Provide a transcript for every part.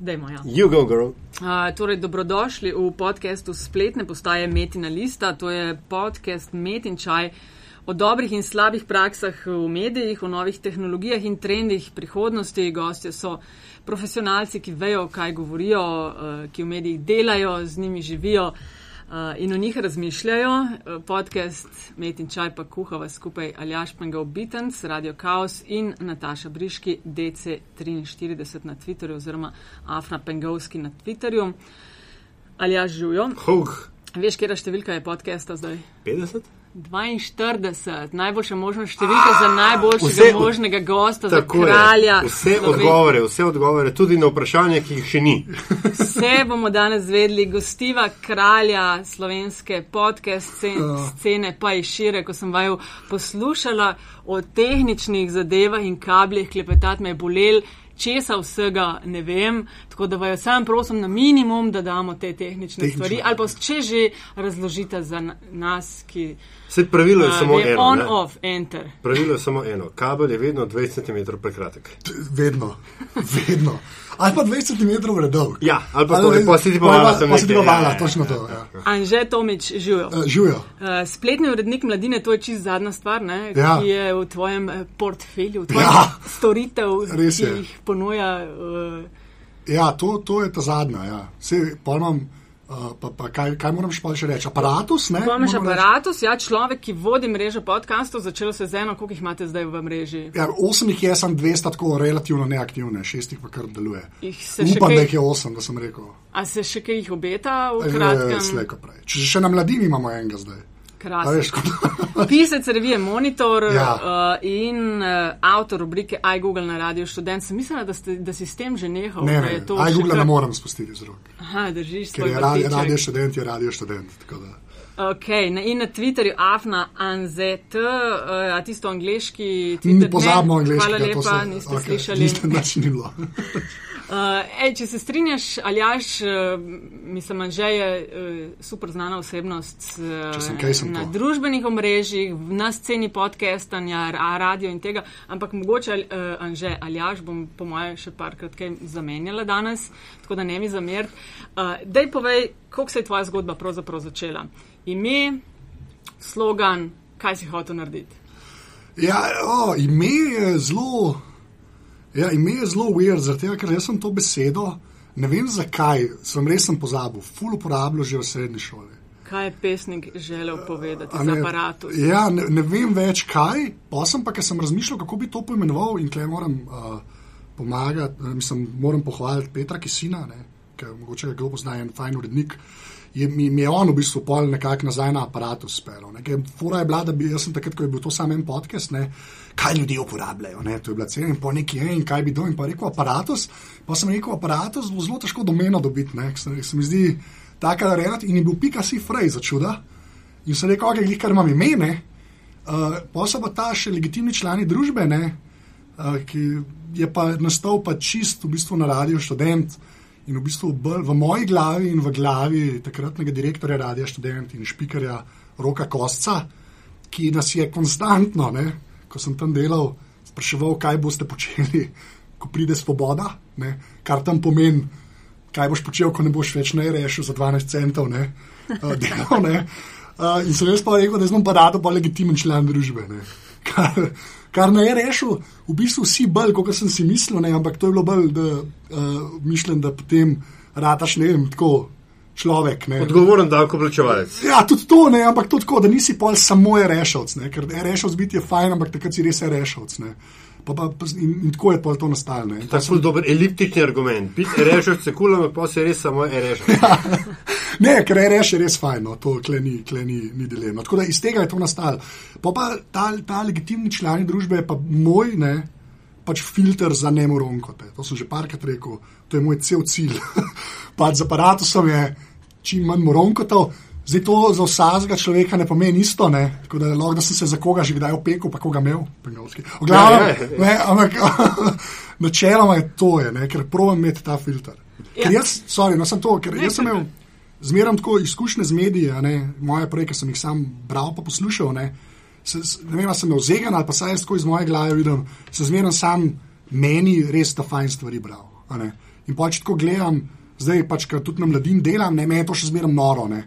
Dajmo, ja. You go, girl. Uh, torej, dobrodošli v podkastu spletne postaje Metina Lista. To je podcast Metin Čaj o dobrih in slabih praksah v medijih, o novih tehnologijah in trendih prihodnosti. Gostje so profesionalci, ki vejo, kaj govorijo, uh, ki v medijih delajo, z njimi živijo. Uh, in o njih razmišljajo. Uh, podcast Met in Čaj pa kuhava skupaj Aljaš Pengal Bitens, Radio Chaos in Nataša Briški, DC43 na Twitterju oziroma Afna Pengalski na Twitterju. Aljaš živijo. Veš, kera številka je podcasta zdaj? 50? 42, najboljša možna številka za najboljšega vse, možnega gosta, za kralja. Vse odgovore, vse odgovore, tudi na vprašanje, ki jih še ni. Vse bomo danes zvedli, gostiva kralja slovenske podcast scene, pa i šire, ko sem vaju poslušala o tehničnih zadevah in kabljih, klepetat me je bolel. Česa vsega ne vem, tako da vajo sam prosim na minimum, da damo te tehnične Tehnično. stvari, ali pa če že razložite za nas, ki. Vse pravilo je uh, samo eno. On, ne? off, enter. Pravilo je samo eno. Kabel je vedno 20 cm prekratek. Vedno, vedno. Ali pa 20 cm redov. Ja, ali pa tudi posebej malo. Posebej malo, točno to. Ja. Anže Tomič, živijo. Uh, živijo. Uh, spletni urednik mladine, to je čist zadnja stvar, ne, ja. ki je v tvojem portfelju, v tvojem ja. storitev, ki jih ponuja. Uh, ja, to, to je ta zadnja. Ja. Vse, Uh, pa, pa kaj, kaj moram še reči? Aparatus? Imaš aparatus, ja, človek, ki vodi mrežo podkastov, začelo se z eno, koliko jih imate zdaj v mreži? Ja, osem jih je, sem dvesto tako relativno neaktivne, šest jih pa kar deluje. Upam, kaj... da jih je osem, da sem rekel. A se še kaj jih obeta v kratkem? Slejko prej. Če še na mladini imamo enega zdaj. Pisec revije Monitor ja. uh, in uh, avtor rubrike iGoogle na Radio Student. Sem mislila, da, ste, da si s tem že nehal. Ne, ne, iGoogle kar... ne morem spustiti z rok. Aha, držiš se. Ker je radio, radio študent, je radio študent. Ok, na, in na Twitterju afna anzet, uh, a tisto angliški. Mi pozabimo angliški. Hvala lepa, se, niste okay, slišali. Niste načinilo. Uh, ej, če se strinjaš, Aljaš, uh, mislim, že je uh, super znana osebnost uh, sem, sem na to. družbenih omrežjih, na sceni podcastanja, radio in tega, ampak mogoče, uh, Anže, Aljaš, bom po moje še parkrat kaj zamenjala danes, tako da ne mi zamer. Uh, dej povej, kako se je tvoja zgodba pravzaprav začela. Ime, slogan, kaj si hotel narediti? Ja, o, ime je zelo. Ja, ime je zelo weird, zato ker jaz sem to besedo, ne vem zakaj, sem res sem pozabil, ful uporabljal že v srednji šoli. Kaj je pesnik želel povedati z aparatom? Ja, ne, ne vem več kaj, pa sem pa, ker sem razmišljal, kako bi to poimenoval in klej moram uh, pomagati, uh, mislim, moram pohvaliti Petra Kisina, ker mogoče ga kdo pozna, en fajn urednik. Je, mi, mi je on v bistvu pol nekako nazaj na aparatu spelo. Fura je bila, da bi jaz takrat, ko je bil to samo en podcast, ne, kaj ljudje uporabljajo. Ne? To je bila cena in po neki je in kaj bi do in pa rekel aparatus. Pa sem rekel aparatus, bo zelo težko domeno dobiti, se, se mi zdi tako, rejati in je bil pika si frej za čuda. In sem rekel, ok, kar imam ime, uh, pa so pa ta še legitimni člani družbe, ne? Uh, ki je pa nastal pa čist v bistvu na radio študent. In v bistvu v, moji glavi in v glavi takratnega direktorja radia študent in špikarja Roka Kostca, ki nas je konstantno, ne, ko sem tam delal, spraševal, kaj boste počeli, ko pride svoboda, ne? kar tam pomeni, kaj boš počel, ko ne boš več ne rešil za 12 centov. Ne? Uh, delal, ne? Uh, in sem jaz pa rekel, da sem pa rado pa legitimen član družbe. Ne? Kar, kar ne je rešil, v bistvu vsi bolj, kot sem si mislil, ne? ampak to je bilo bolj, da uh, mišljen, da potem rataš ne vem, tako človek. Ne. Odgovoren davkoplačevalec. Ja, tudi to, ne, ampak tudi tako, da nisi pol samo rešilc, ker rešilc biti je fajn, ampak takrat si res rešilc. Pa, pa, in, in tako je to nastalo. To je zelo dober eliptični argument. Biti rešilc je kul, ampak pa si res samo rešilc. Ja. Ne, ker reš, je res fajn, no, to ni, ni, ni dilema. Tako da iz tega je to nastalo. Pa, pa ta, ta legitimni člani družbe je pa moj, ne, pač filter za nemoronkote. To sem že parkrat rekel, to je moj cel cilj. pač z aparatom je čim manj moronkotov. Zdaj to za vsakega človeka ne pomeni isto, ne? tako da lahko da sem se za koga že kdaj opekel, pa koga imel. Ja, ja, ampak načeloma je to, je, ne? ker provam imeti ta filter. Ja. Ker jaz, sorry, no, sem to, ker jaz sem imel zmeraj tako izkušnje z mediji, moje prej, ki sem jih sam bral pa poslušal. Ne, se, ne vem, sem imel zegan ali pa saj tako iz moje glave vidim, se zmeraj sam meni res ta fajn stvari bral. In pač tako gledam, zdaj pač, ker tudi na mladin delam, ne, meni je to še zmeraj noro. Ne.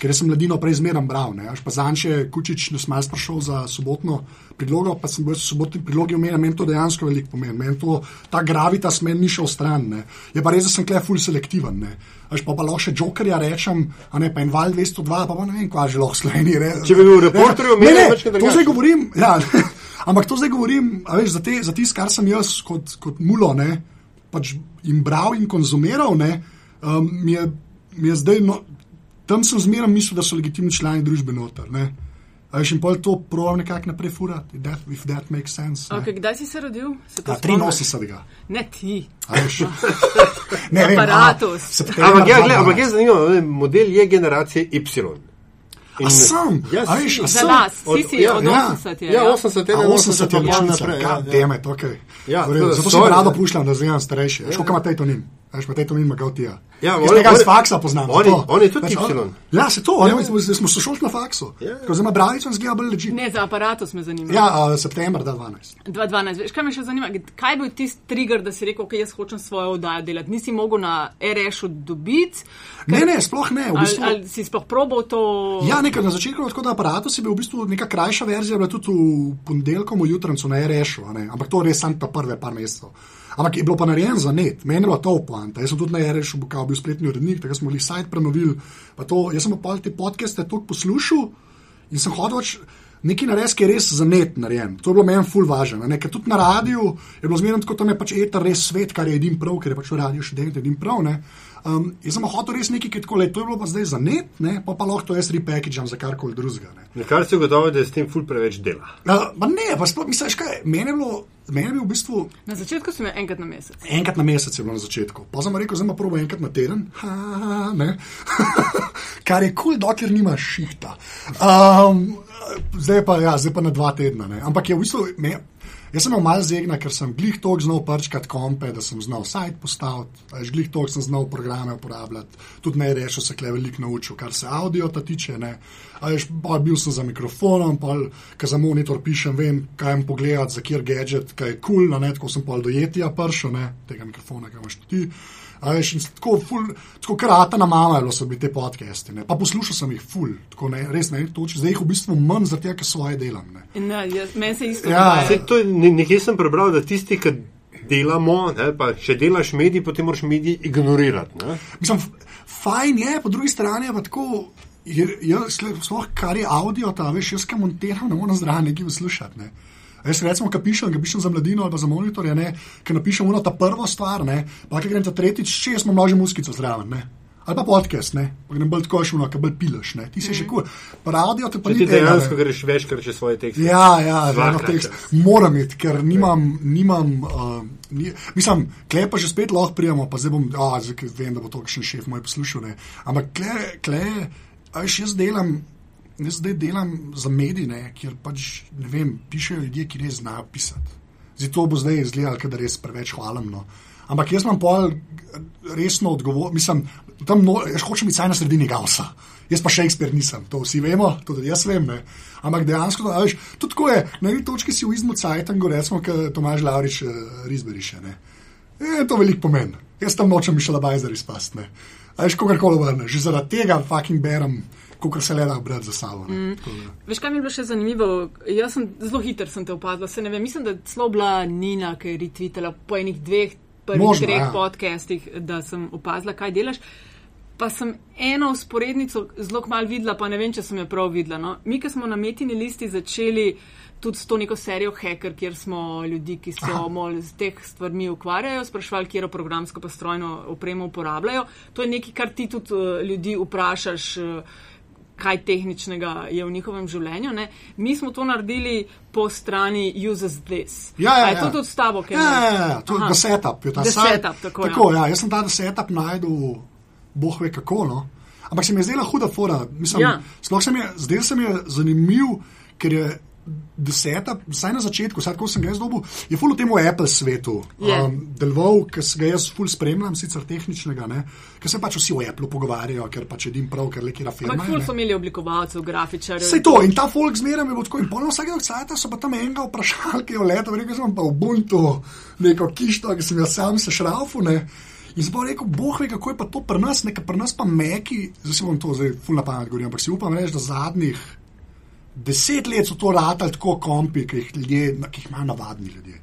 Ker jaz sem mladino prej zmeraj bral. Ne. Až pa Zanče Kučič nas malo sprašal za sobotno prilogo, pa sem bil v sobotni prilogi omenjen, meni to dejansko veliko pomeni. Meni to, ta gravitas meni ni šel stran. Ne. Je pa res, da sem klej full selektiven. Ne. Až pa, pa lahko še jokerja rečem, a ne pa en val 202, pa, pa ne vem, kva že lahko Sloveniji reče. Če bi bil reporter, ne, ne, pač kaj to zdaj govorim. Ja, ampak to zdaj govorim, veš, za, te, za tisto, kar sem jaz kot, kot mulo, ne, pač in bral in konzumiral, ne, um, mi, je, mi je zdaj, no, tam sem zmeraj mislil, da so legitimni člani družbe noter. Ne. A veš, in pol to provam nekako naprej furati, if that, if that makes sense. ne. Okay, kdaj si se rodil? Se to A, spomniš? 83. Ne ti. A. Ne vem, Aparatus. Ampak, ja, gled, 2012. ampak je zanimivo, model je generacije Y. In- A sem, Ja, a si. veš, sem. nas, Od- ti si ja, od ja. 80. je, Ja, ja? 80, A 81, 80 je pa ločnica, naprej. ja, Ja, ja. demet, ok. Ja, zato sem rado pušljal, da zdaj starejši. Veš, koliko ima tej to nim? Veš, pa tej to nim, ga otija. Ja, on- tega on- z faksa poznam. on je- on je tudi Veš, on- Y. Ja, se to, ja, ja. smo se šoli na faksu. Ja, ja. Ko ima bralico zgleda bolj leži. Ne, za aparatus me zanima. Ja, uh, september 2012. 2012. Veš, kaj me še zanima? Kaj je bil tisti trigger, da si rekel, ok, jaz hočem svojo oddajo delati? Nisi mogel na RŠ-u dobiti? Ne, ne, sploh ne. V Ali, bistvu, ali si sploh probal to? Ja, nekaj na začetku, tako da aparatus je bil v bistvu neka krajša verzija, bila tudi v ponedeljkom, v jutranju na RŠ-u, a ne. ampak to res samo ta prve par mesecev. Ampak je bilo pa narejeno za net, meni je bilo to poanta. Jaz sem tudi na RŠ-u bil, bil spletni urednik, tako smo bili sajt prenovili. To, jaz sem pa te podcaste toliko poslušal in sem hodil več. Neki nares, ki je res za net narejen. To je bilo meni ful važno. Ker tudi na radiju je bilo zmerno tako, tam je pač eter res svet, kar je edin prav, ker je pač v radiju še delno edin prav. Ne. Um, jaz sem hotel res nekaj, ki je tako le, to je bilo pa zdaj za net, ne, pa pa lahko to jaz repackagam za karkoli drugega. ne. Na kar se ugotovi, da je s tem ful preveč dela. Uh, ne, pa sploh misliš, kaj, meni je bilo, meni je v bistvu Na začetku sem imel enkrat na mesec. enkrat na mesec je bilo na začetku. Pa sem rekel, zdaj pa probo enkrat na teden, ha, ne. kar je kul, cool, dokler nimaš šihta. Um, zdaj, pa, ja, zdaj pa na dva tedna. Ne. Ampak je v bistvu. Me, Jaz sem malo zegna, ker sem glih tok znal prčkati kompe, da sem znal sajt postaviti, glih tok sem znal programe uporabljati, tudi ne rešil se kle veliko naučil, kar se audio tiče. Ne. A Veš, pa bil sem za mikrofonom, ker za monitor pišem, vem, kaj jim pogledati, za kjer gadget, kaj je kul, cool, ne, tako sem pol dojetija pršel, ne, tega mikrofona, ki imaš ti. A veš, in tako, ful, tako krata na mama je bilo, so bili te podcasti. Ne. Pa poslušal sem jih ful, tako ne, res ne, toč, zdaj jih v bistvu manj, zato ker svoje delam. Ne. Ne, jaz, meni se isto Ja. to ne- Nekje sem prebral, da tisti, ki delamo, ne, pa če delaš medij, potem moraš medij ignorirati. Ne. Mislim, fajn je, po drugi strani je pa tako. Je- Jaz, sploh kar je avdio, ta veš, jaz kam montiram, ne morem zraven nekaj poslušati. Ne. Jaz recimo, ki pišem, ki pišem za mladino ali za monitorje, ne, ki napišem ono ta prvo stvar, ne, pa ki grem ta tretjič, če jaz imam množe muskico zraven, ne. Ali pa podcast, ne, pa grem bolj tako šuno, ki bolj pileš, ne, ti si še kul. Pa audio te pa Če ni ti dejansko greš večkrat čez svoje tekste. Ja, ja, eno tekst. Moram imeti, ker nimam, nimam uh, ni, mislim, klej pa že spet lahko prijemo, pa zdaj bom, a, zdaj, ker vem, da bo to še šef moj poslušal. Ne. Ampak klej, klej, a veš, jaz delam. Jaz zdaj delam za medije, kjer pač ne vem, pišejo ljudje, ki res znajo pisati. Zdaj to bo zdaj izgledalo, da je res preveč hvalemno. Ampak jaz imam pol resno odgovor, mislim, tam no, hočem biti na sredini gausa. Jaz pa Shakespeare nisem, to vsi vemo, tudi jaz vem. Ne. Ampak dejansko, da, veš, tudi tako je, na eni točki si v izmu cajtangu, recimo, kot Tomaž Laurič uh, Rizberiše. Ne. Je to velik pomen. Jaz tam nočem Mišela Bajzer izpast. Veš, kogarkoli vrne, že zaradi tega fucking berem, kot se le da brati za sabo. da- Veš, kaj mi je bilo še zanimivo? Jaz sem zelo hiter sem te opazila. Se ne vem, mislim, da celo bila Nina, ki je retvitala po enih dveh, prvih Možno, treh ja. podcastih, da sem opazila, kaj delaš. Pa sem eno usporednico zelo malo videla, pa ne vem, če sem jo prav videla. No. Mi, ki smo na metini listi začeli tudi s to neko serijo Hacker, kjer smo ljudi, ki so mol z teh stvarmi ukvarjajo, sprašvali, kjer programsko pa strojno opremo uporabljajo. To je nekaj, kar ti tudi uh, ljudi vprašaš. Uh, kaj tehničnega je v njihovem življenju. Ne? Mi smo to naredili po strani uses this. Ja, ja, A je ja. to tudi s tabo, kaj Ja, ja, ja, to je the setup. Je ta saj- setup, tako, tako ja. ja. Jaz sem ta setup najdel, boh ve kako. No. Ampak se mi je zdela huda fora. Mislim, Ja. ja. Sploh se mi je, se mi je zanimiv, ker je. Deseta, vsaj na začetku, vsaj ko sem ga jaz dobil, je full v tem Apple svetu. Je. Um, deloval, ki ga jaz full spremljam, sicer tehničnega, ne, ker se pač vsi o Apple pogovarjajo, ker pač edim prav, ker le kira firma. Ampak ful so imeli oblikovalcev, grafičarjev. Vse to in ta folk zmeraj je bil tako. In polno vsakega cajta so pa tam enega vprašali, ki je v letu, rekel sem pa v buntu, neko kišto, ki sem jo sam sešrafil. Ne. In bo rekel, boh ve, kako je pa to pri nas, nekaj pri nas pa meki, zdaj si bom to zdaj ful na pamet govoril, ampak si upam reči, da zadnjih deset let so to ratali tako kompi, ki jih, ljudje, na- ki jih imajo navadni ljudje.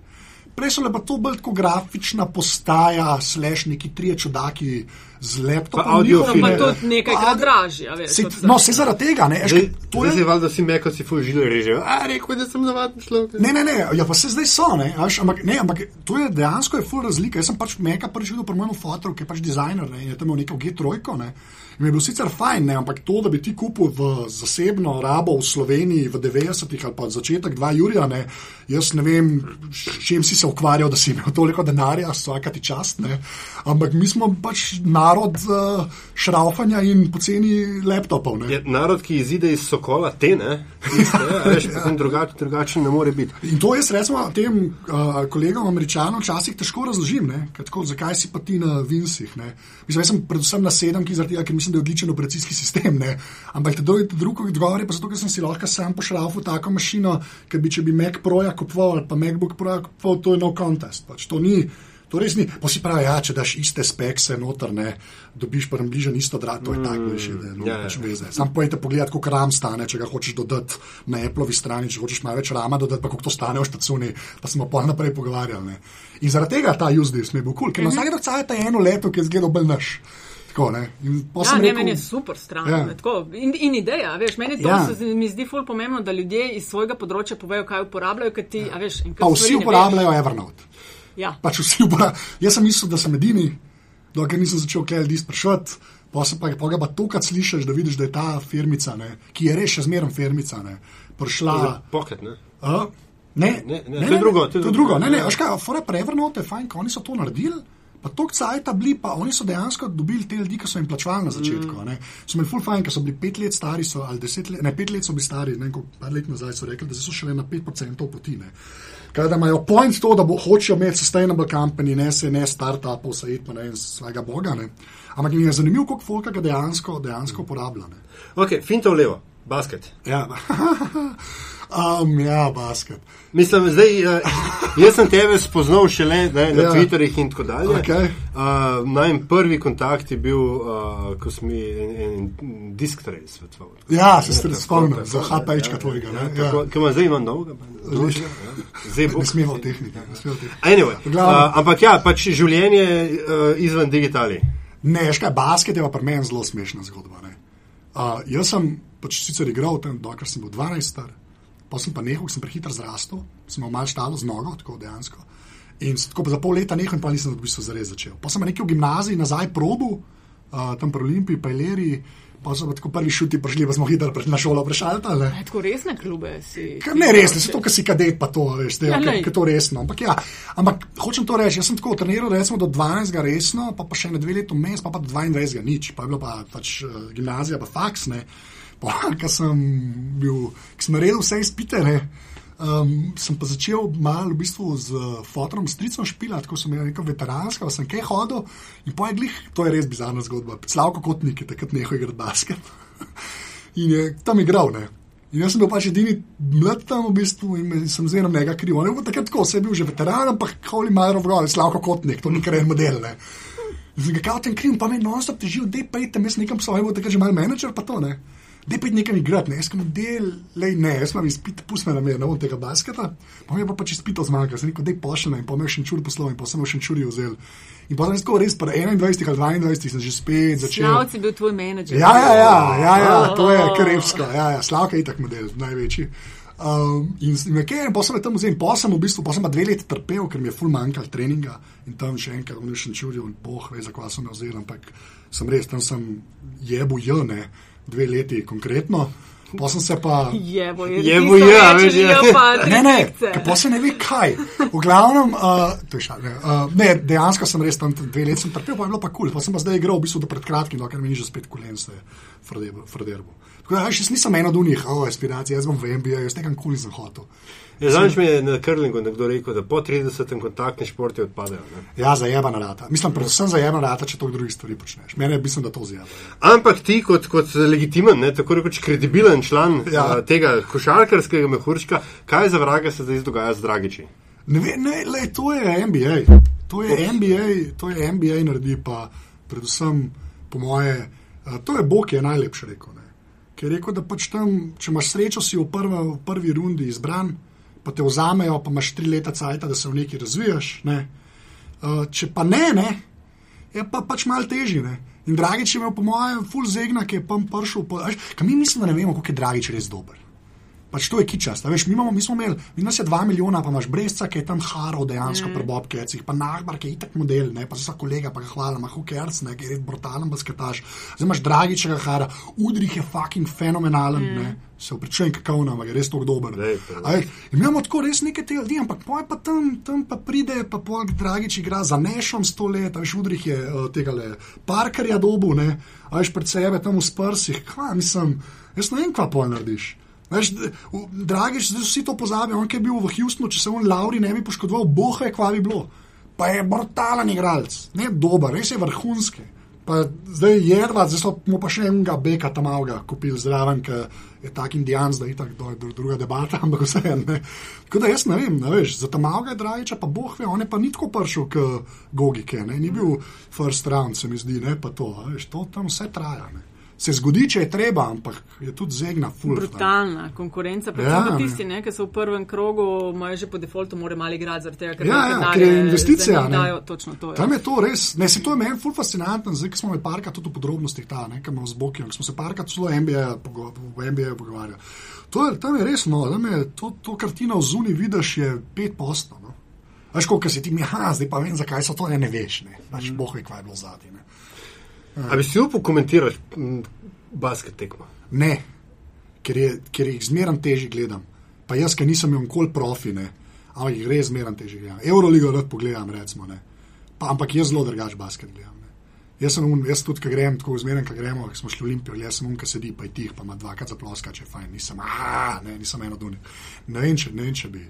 Prej so pa to bolj kot grafična postaja, slash neki trije čudaki z laptopom. Pa audiofili, Pa Ja. tudi nekajkrat Pa- dražji, a veš. Se, no, se zaradi tega, ne, eš, Zdaj, to zdaj je se valjda vsi meko si full žile režejo. A, rekel, da sem navaden človek. Ne, ne, ne, ja, pa se zdaj so, ne, veš, ampak, ne, ampak to je dejansko je full razlika. Jaz sem pač meka prvič videl pri mojem fotoru, ki je pač dizajner ne, je tam imel neko G3, ne. Mi je bil sicer fajn, ne, ampak to, da bi ti kupil v zasebno rabo v Sloveniji v 90-ih ali pa začetek 2 Jurija, ne, jaz ne vem, s čim si se ukvarjal, da si imel toliko denarja, vsaka ti čast, ne. Ampak mi smo pač narod uh, šraufanja in poceni laptopov, ne. Je narod, ki izide iz sokola, te ne. Tiste, a veš, potem drugače, drugačen ne more biti. In to jaz recimo tem uh, kolegom američanom včasih težko razložim, ne, tako, zakaj si pa ti na Vinsih. ne. Mislim, jaz sem predvsem na sedemki, zaradi tega, ker mislim, da je odličen operacijski sistem. Ne. Ampak drugi odgovor je pa zato, ker sem si lahko sam pošrafil tako mašino, ker bi če bi Mac Proja kupoval ali pa MacBook Proja kupoval, to je no contest. Pač, to ni. To res ni, pa si pravi, ja, če daš iste spekse noter, ne, dobiš pa bližje isto drago, to je tako, veš, da ne ja, pač ja. veze. Sam pojete pogledat, koliko ram stane, če ga hočeš dodati na Appleovi strani, če hočeš malo več rama dodati, pa koliko to stane v štacuni, pa smo pa naprej pogovarjali. Ne. In zaradi tega ta usedis mi je bil kul, cool, ker na vsake dokcaje ta eno leto, ki je zgledal bolj naš. Tako, ne. In Ja, sem ne, rekel- meni je super stran. Ja. In, in ideja, veš, meni to Ja. se mi zdi ful pomembno, da ljudje iz svojega področja povejo, kaj uporabljajo, ker ti, ja. a veš, in Pa kaj vsi uporabljajo Evernote. Ja. Pač vsi uporabljajo. Jaz sem mislil, da sem edini, dokler nisem začel kaj ljudi sprašovati. Pa se pa, pa ga pa tukaj slišiš, da vidiš, da je ta firmica, ne, ki je res še zmeraj firmica, ne, prišla. Pocket, ne. A? Ne, Ne, ne, to je drugo, to je To drugo. drugo. Ne, ne, Ja. veš kaj, fora Prevernote je fajn, ko oni so to naredili. Pa to cajta bili, pa oni so dejansko dobili te ljudi, ki so jim plačevali na začetku. Mm. So imeli full fajn, ker so bili pet let stari, so, ali deset let, ne, pet let so bili stari, ne koliko- par let nazaj so rekli, da so šele na 5% poti. Ne. Kaj, da imajo point to, da bo hočejo imeti sustainable company, ne se ne startupov, se id pa ne svojega boga. Ne. Ampak mi je zanimivo, koliko folka ga dejansko, dejansko uporablja. Ne. Ok, finta v levo, basket. Ja, um, ja, basket. Mislim, zdaj, uh, jaz sem tebe spoznal šele ne, na Ja. ja. Twitterih in tako dalje. Okej. Uh, Naj prvi kontakt je bil, uh, ko smo mi en, en disk trej svetoval. Ja, se ste tako, spomnil, tako, za ja, HP-čka ja, tvojega. Ja, ne, tako, ja. ki ima zdaj ima novega, ja. Zdaj bo. Ne smemo tehniki. Anyway, uh, ampak ja, pač življenje uh, izven digitali. Ne, škaj, basket je pa pri meni zelo smešna zgodba. ne. Uh, jaz sem pač sicer igral tam, dokler sem bil 12 star, pa sem pa nehal, sem prehiter zrastel, sem imel malo štalo z nogo, tako dejansko. In tako za pol leta nehal pa nisem v bistvu zares začel. Pa sem nekaj v gimnaziji nazaj probu, uh, tam pri Olimpiji, pa Ileri, pa so tako prvi šuti prišli, pa smo hitro prišli na šolo. E, Tako resne klube si. Kar ne resno, zato ker si kadet, pa to, veš, te, Ja, ja, glej. je to resno. Ampak, ja, ampak hočem to reči, jaz sem tako treniral recimo do 12. resno, pa, pa še na dve leti vmes, pa, pa do 22. nič, pa je bila pa pač uh, gimnazija, pa faks, ne. Pa, ker sem sem naredil vse izpite, ne. Um, sem pa začel malo v bistvu z uh, fotom stricom špilati, ko sem imel neko veteransko, sem kaj hodil in pa je glih, to je res bizarna zgodba. Slavko Kotnik je takrat nehal igrati basket in je tam igral. Ne. In jaz sem bil pač edini mlad tam v bistvu in sem zmerno njega kriv. On je bil takrat tako, se je bil že veteran, ampak holi malo vrgol, slavko Kotnik, to ni kar en model. Ne. In sem ga kao tem kriv, pa me non-stop težil, da pejte, jaz nekam svoj, bo takrat že mal menedžer, pa to ne. Da pejte nekam igrati, ne, jaz sem del, lej ne, jaz sem izpit, pusti me na mir, ne bom tega basketa. Pa mi je pa pač izpito zmagal, sem rekel, da je pošljena in pa me je še čur poslov in pa sem jo še čuri vzel. In pa sem tako res, pa 21 ali 22 sem že spet začel. Slavci je bil tvoj menedžer. Ja, ja, ja, ja, ja to je krepsko. Ja, ja, Slavka je itak model, največji. Um, in in nekaj, in potem sem tam vzel, potem sem v bistvu, potem sem pa dve leti trpel, ker mi je full manjkal treninga in tam še enkrat v nešem čurju, in boh ve, za kva sem jo vzel, ampak sem res, tam sem jebu jene, dve leti konkretno. Pa sem se pa. Je, ja, reči, veš, ja. jo pa tri Ne, ne, pa se ne ve kaj. V glavnem, uh, to je šal, ne, uh, ne, dejansko sem res tam dve leti sem trpel, pa je bilo pa kul, cool. pa sem pa zdaj igral v bistvu do pred kratkim, dokler mi ni že spet kolen se fraderbo. Tako da, jaz nisem eno od unih, o, aspiracije, jaz bom v NBA, jaz nekam kul nisem hotel. Ja, Zanj mi je na krlingu nekdo rekel, da po 30. kontaktni športi odpadajo. Ne? Ja, zajebana rata. Mislim, predvsem zajebana rata, če to drugih stvari počneš. Mene mislim, da to zjeba. Ampak ti, kot, kot legitimen, ne, tako rekoč kredibilen član Ja. ja. tega košarkarskega mehurčka, kaj za vraga se zdaj dogaja z Dragiči? Ne, ve, ne le, to je NBA. To je NBA, to je NBA naredi pa predvsem, po moje, uh, to je Bog, ki je najlepše rekel. Ne. Ker je rekel, da pač tam, če imaš srečo, si v, prva, v prvi rundi izbran, pa te vzamejo, pa imaš tri leta cajt, da se v neki razvijaš. Ne. Uh, če pa ne, ne, je pa pač malo težje. In Dragič je imel, po mojem, full zegna, ki je pa prišel. Kaj mi mislimo, da ne vemo, koliko je Dragič res dober. Pač to je kičast. Veš, mi, imamo, mi smo imeli, mi nas je dva milijona, pa imaš brezca, ki je tam haro dejansko mm. prebobke, pa nahbar, ki je itak model, ne, pa za kolega, pa ga hvala, ima hukers, ne, ki je res brutalen basketaš. Zdaj imaš Dragičega hara, Udrih je fucking fenomenalen, mm. ne. Se upravičujem, kako nam je res tako dober. Imamo tako res nekaj tega ljudi, ampak poj pa tam, tam pa pride, pa pol Dragič igra za nešom sto let, veš, Udrih je uh, tega le parkerja dobu, ne, veš, pred sebe tam v sprsih, kva, mislim, jaz ne vem, kva pol narediš. Veš, dragi, zdaj vsi to pozabijo. On je bil v Houstonu, če se on Lauri ne bi poškodoval, boh ve, kva bi bilo. Pa je brutalen igralec, ne dober, res je vrhunski. Pa zdaj je jedva, zdaj smo pa še enega beka tam avga kupili zraven, ki je tak indijan, zdaj je tako druga debata, ampak vse en. Tako da jaz ne vem, ne veš, za tam avga je dragiča, pa boh ve, on je pa nitko prišel k Gogike, ne? ni bil first round, se mi zdi, ne pa to, veš, to tam vse traja. Ne? Se zgodi, če je treba, ampak je tudi zegna fulg. Brutalna konkurenca, predvsem ja, tisti, ne, ki so v prvem krogu, imajo že po defaultu, morajo mali igrati zaradi tega, ker, ja, ja, ker je investicija. Dajo, točno to. Ja. Tam je to res, ne, se to je meni fulg fascinantno, zdaj, ki smo me parka tudi v podrobnostih ta, ne, ki imamo z Bokijem, smo se parka celo NBA, v NBA pogovarjali. To je, tam je res, no, tam je to, to kartino zuni vidiš, je pet postov. No. Veš, koliko si ti mi, ha, zdaj pa vem, zakaj so to, ne, ne veš, ne, pač mm. boh ve, kaj je bilo zadnje. Ali si upal komentirati basket tekmo? Ne, ker, je, ker jih zmeraj težje gledam. Pa jaz, ki nisem imel nikoli profi, ne, ampak jih res zmeraj težje gledam. Euroligo rad pogledam, recimo. Pa, ampak jaz zelo drugač basket gledam. Ne. Jaz sem un, jaz tudi, ki grem tako zmeraj, ki gremo, ki smo šli v Olimpijo, jaz sem un, ki sedi, pa je tih, pa ima dvakrat zaploska, če je fajn, nisem, ah, ne, nisem eno duni. Ne vem, če, ne vem, če bi.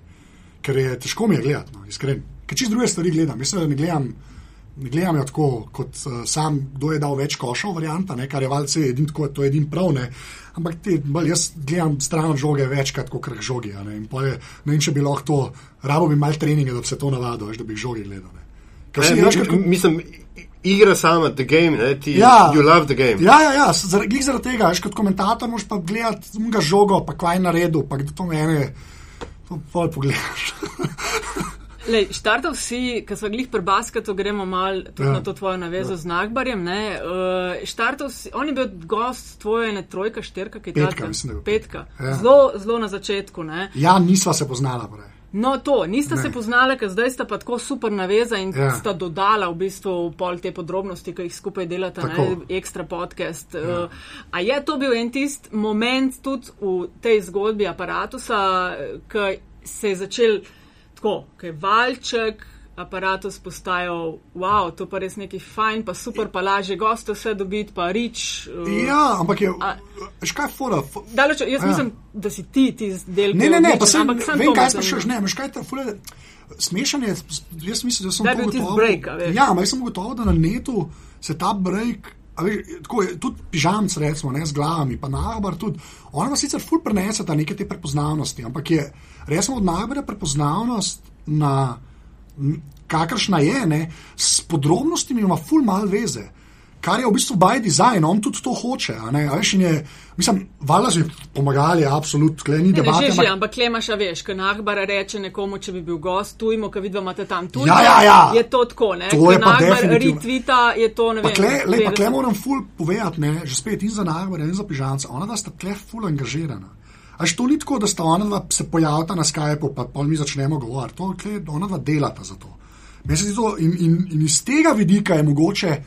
Ker je težko mi je gledati, no, iskreni. Ker čist druge stvari gledam. Jaz ne gledam ne gledam jo tako, kot uh, sam, kdo je dal več košov, varianta, ne, kar je valjce edin tako, to je edin prav, ne. Ampak te, bolj, jaz gledam stran žoge večkrat, kot krh žogi. Ne, je, ne vem, če bi lahko to, rabo bi mal treninge, da bi se to navadil, da bi žogi gledal. Ne. Ne, mi, veš, kako... Mislim, igra sama, the game, ne, ti ja, you love the game. Ja, ja, ja zaradi zar tega, veš, kot komentator moš pa gledati zunga žogo, pa kvaj na redu, pa kdo to mene, to pol pogledaš. Lej, štartal si, ko smo glih pri basketu, gremo mal tudi ja. na to tvojo navezo ja. z Nagbarjem. Uh, si, on je bil gost tvoje ne trojka, šterka, ki je petka. Mislim, petka. Ja. Zelo, zelo na začetku. Ne? Ja, nisva se poznala. Prej. No, to, nista ne. se poznala, ker zdaj sta pa tako super naveza in ja. sta dodala v bistvu pol te podrobnosti, ki jih skupaj delata, ne, ekstra podcast. Ja. Uh, a je to bil en tist moment tudi v tej zgodbi aparatusa, ki se je začel tako, ki je valček, aparatus postajal, wow, to pa res neki fajn, pa super, pa lažje goste vse dobiti, pa rič. Uh, ja, ampak je, škaj fora. Daleč, jaz ja. mislim, da si ti ti del. Ne, ne, ne, pa sem, ampak sem vem, kaj sprašuješ, ne, škaj te fora. Smešan je, jaz mislim, da sem to gotov. Ja, ampak jaz sem gotov, da na netu se ta break. Veš, tako, tudi pižamc, recimo, ne, z glavami, pa nahbar tudi. Ona vas sicer ful prenese ta neke te prepoznavnosti, ampak je res od najbolj prepoznavnost na kakršna je, ne, s podrobnostmi ima ful mal veze kar je v bistvu by design, on tudi to hoče. Je, mislim, valjda so pomagali, absolutno, klej ni debata. Že, že, ampak klemaš, veš, kaj Nahbar reče nekomu, če bi bil gost, tu imamo, kaj vidimo, imate tam tudi. Ja, ja, ja. Je to tako, ne? To je pa. Retvita je to, ne vem. Kle, le, pa kle moram ful povedati, ne, že spet in za Nahbar in za Pižanca, ona da sta kle ful angažirana. Až to ni tako, da sta ona dva se pojavljata na Skypeu, pa pol mi začnemo govoriti. To je, ona dva delata za to. In, in, in iz tega vidika je mogoče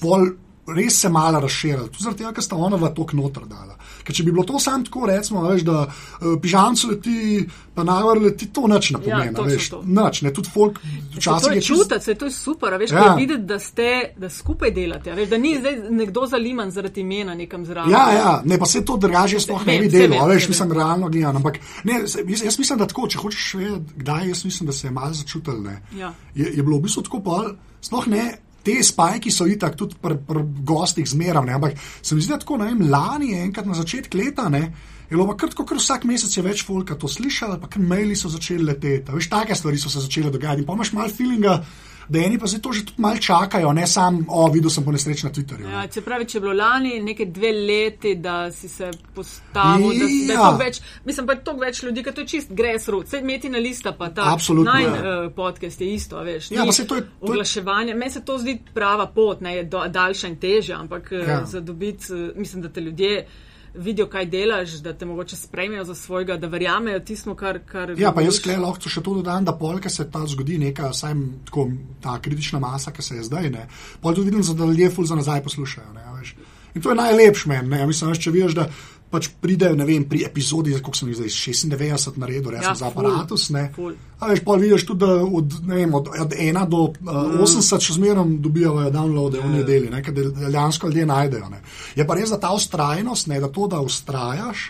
pol res se malo razširila, tudi zaradi tega, ker sta ona v tok noter dala. Ker če bi bilo to samo tako, recimo, veš, da uh, pižamcu leti, pa navar leti, to nič ne pomeni. Ja, veš, nič, ne, tudi folk včasih je čutiti, se to je super, veš, ja. videti, da ste, da skupaj delate, veš, da ni zdaj nekdo zaliman zaradi imena nekam zraven. Ja, ja, ne, pa se to drugače sploh ne bi delalo, veš, mislim, realno gledam, ampak ne, jaz, jaz mislim, da tako, če hočeš vedeti, kdaj, jaz mislim, da se je malo začutil, ne, ja. je, je bilo v bistvu tako pa, sploh ne, te spajki so itak tudi pri pr gostih zmeraj, ampak se mi zdi, da tako, ne vem, lani enkrat na začetku leta, ne, Je bilo pa kratko, ker vsak mesec je več folka to slišal, pa ker maili so začeli leteti. Veš, take stvari so se začele dogajati. In pa imaš malo feelinga, da eni pa se to že tudi malo čakajo, ne sam, o, videl sem po nesreči na Twitterju. Ja, če pravi, če je bilo lani nekaj dve leti, da si se postavil, da, da je Ja. to več, mislim pa je to več ljudi, ker to je čist grassroots, sej meti na lista pa ta Absolutno, naj, ja. uh, podcast je isto, veš. Ja, pa saj to je- to je- Oglaševanje, meni se to zdi prava pot, ne, je do, daljša in težja, ampak Ja. ja. za dobiti, uh, mislim, da te ljudje vidijo, kaj delaš, da te mogoče sprejmejo za svojega, da verjamejo tismu, kar. kar Ja, pa jaz govoriš. klej lahko še to dodam, da polka se ta zgodi neka, vsaj tako, ta kritična masa, ki se je zdaj, ne. Pol tudi vidim, da ljudje ful za nazaj poslušajo, ne, veš. In to je najlepš meni, mislim, veš, če vidiš, da pač pride, ne vem, pri epizodi, koliko sem jih zdaj, 96 naredil, res Ja, ja, za aparatus, ne. ful. A veš, pol vidiš tudi, da od, vem, od, od 1 do uh, 80 še zmeraj dobivajo downloade v nedeli, ne, ker dejansko ljudje najdejo, ne. Je pa res, da ta ustrajnost, ne, da to, da ustrajaš,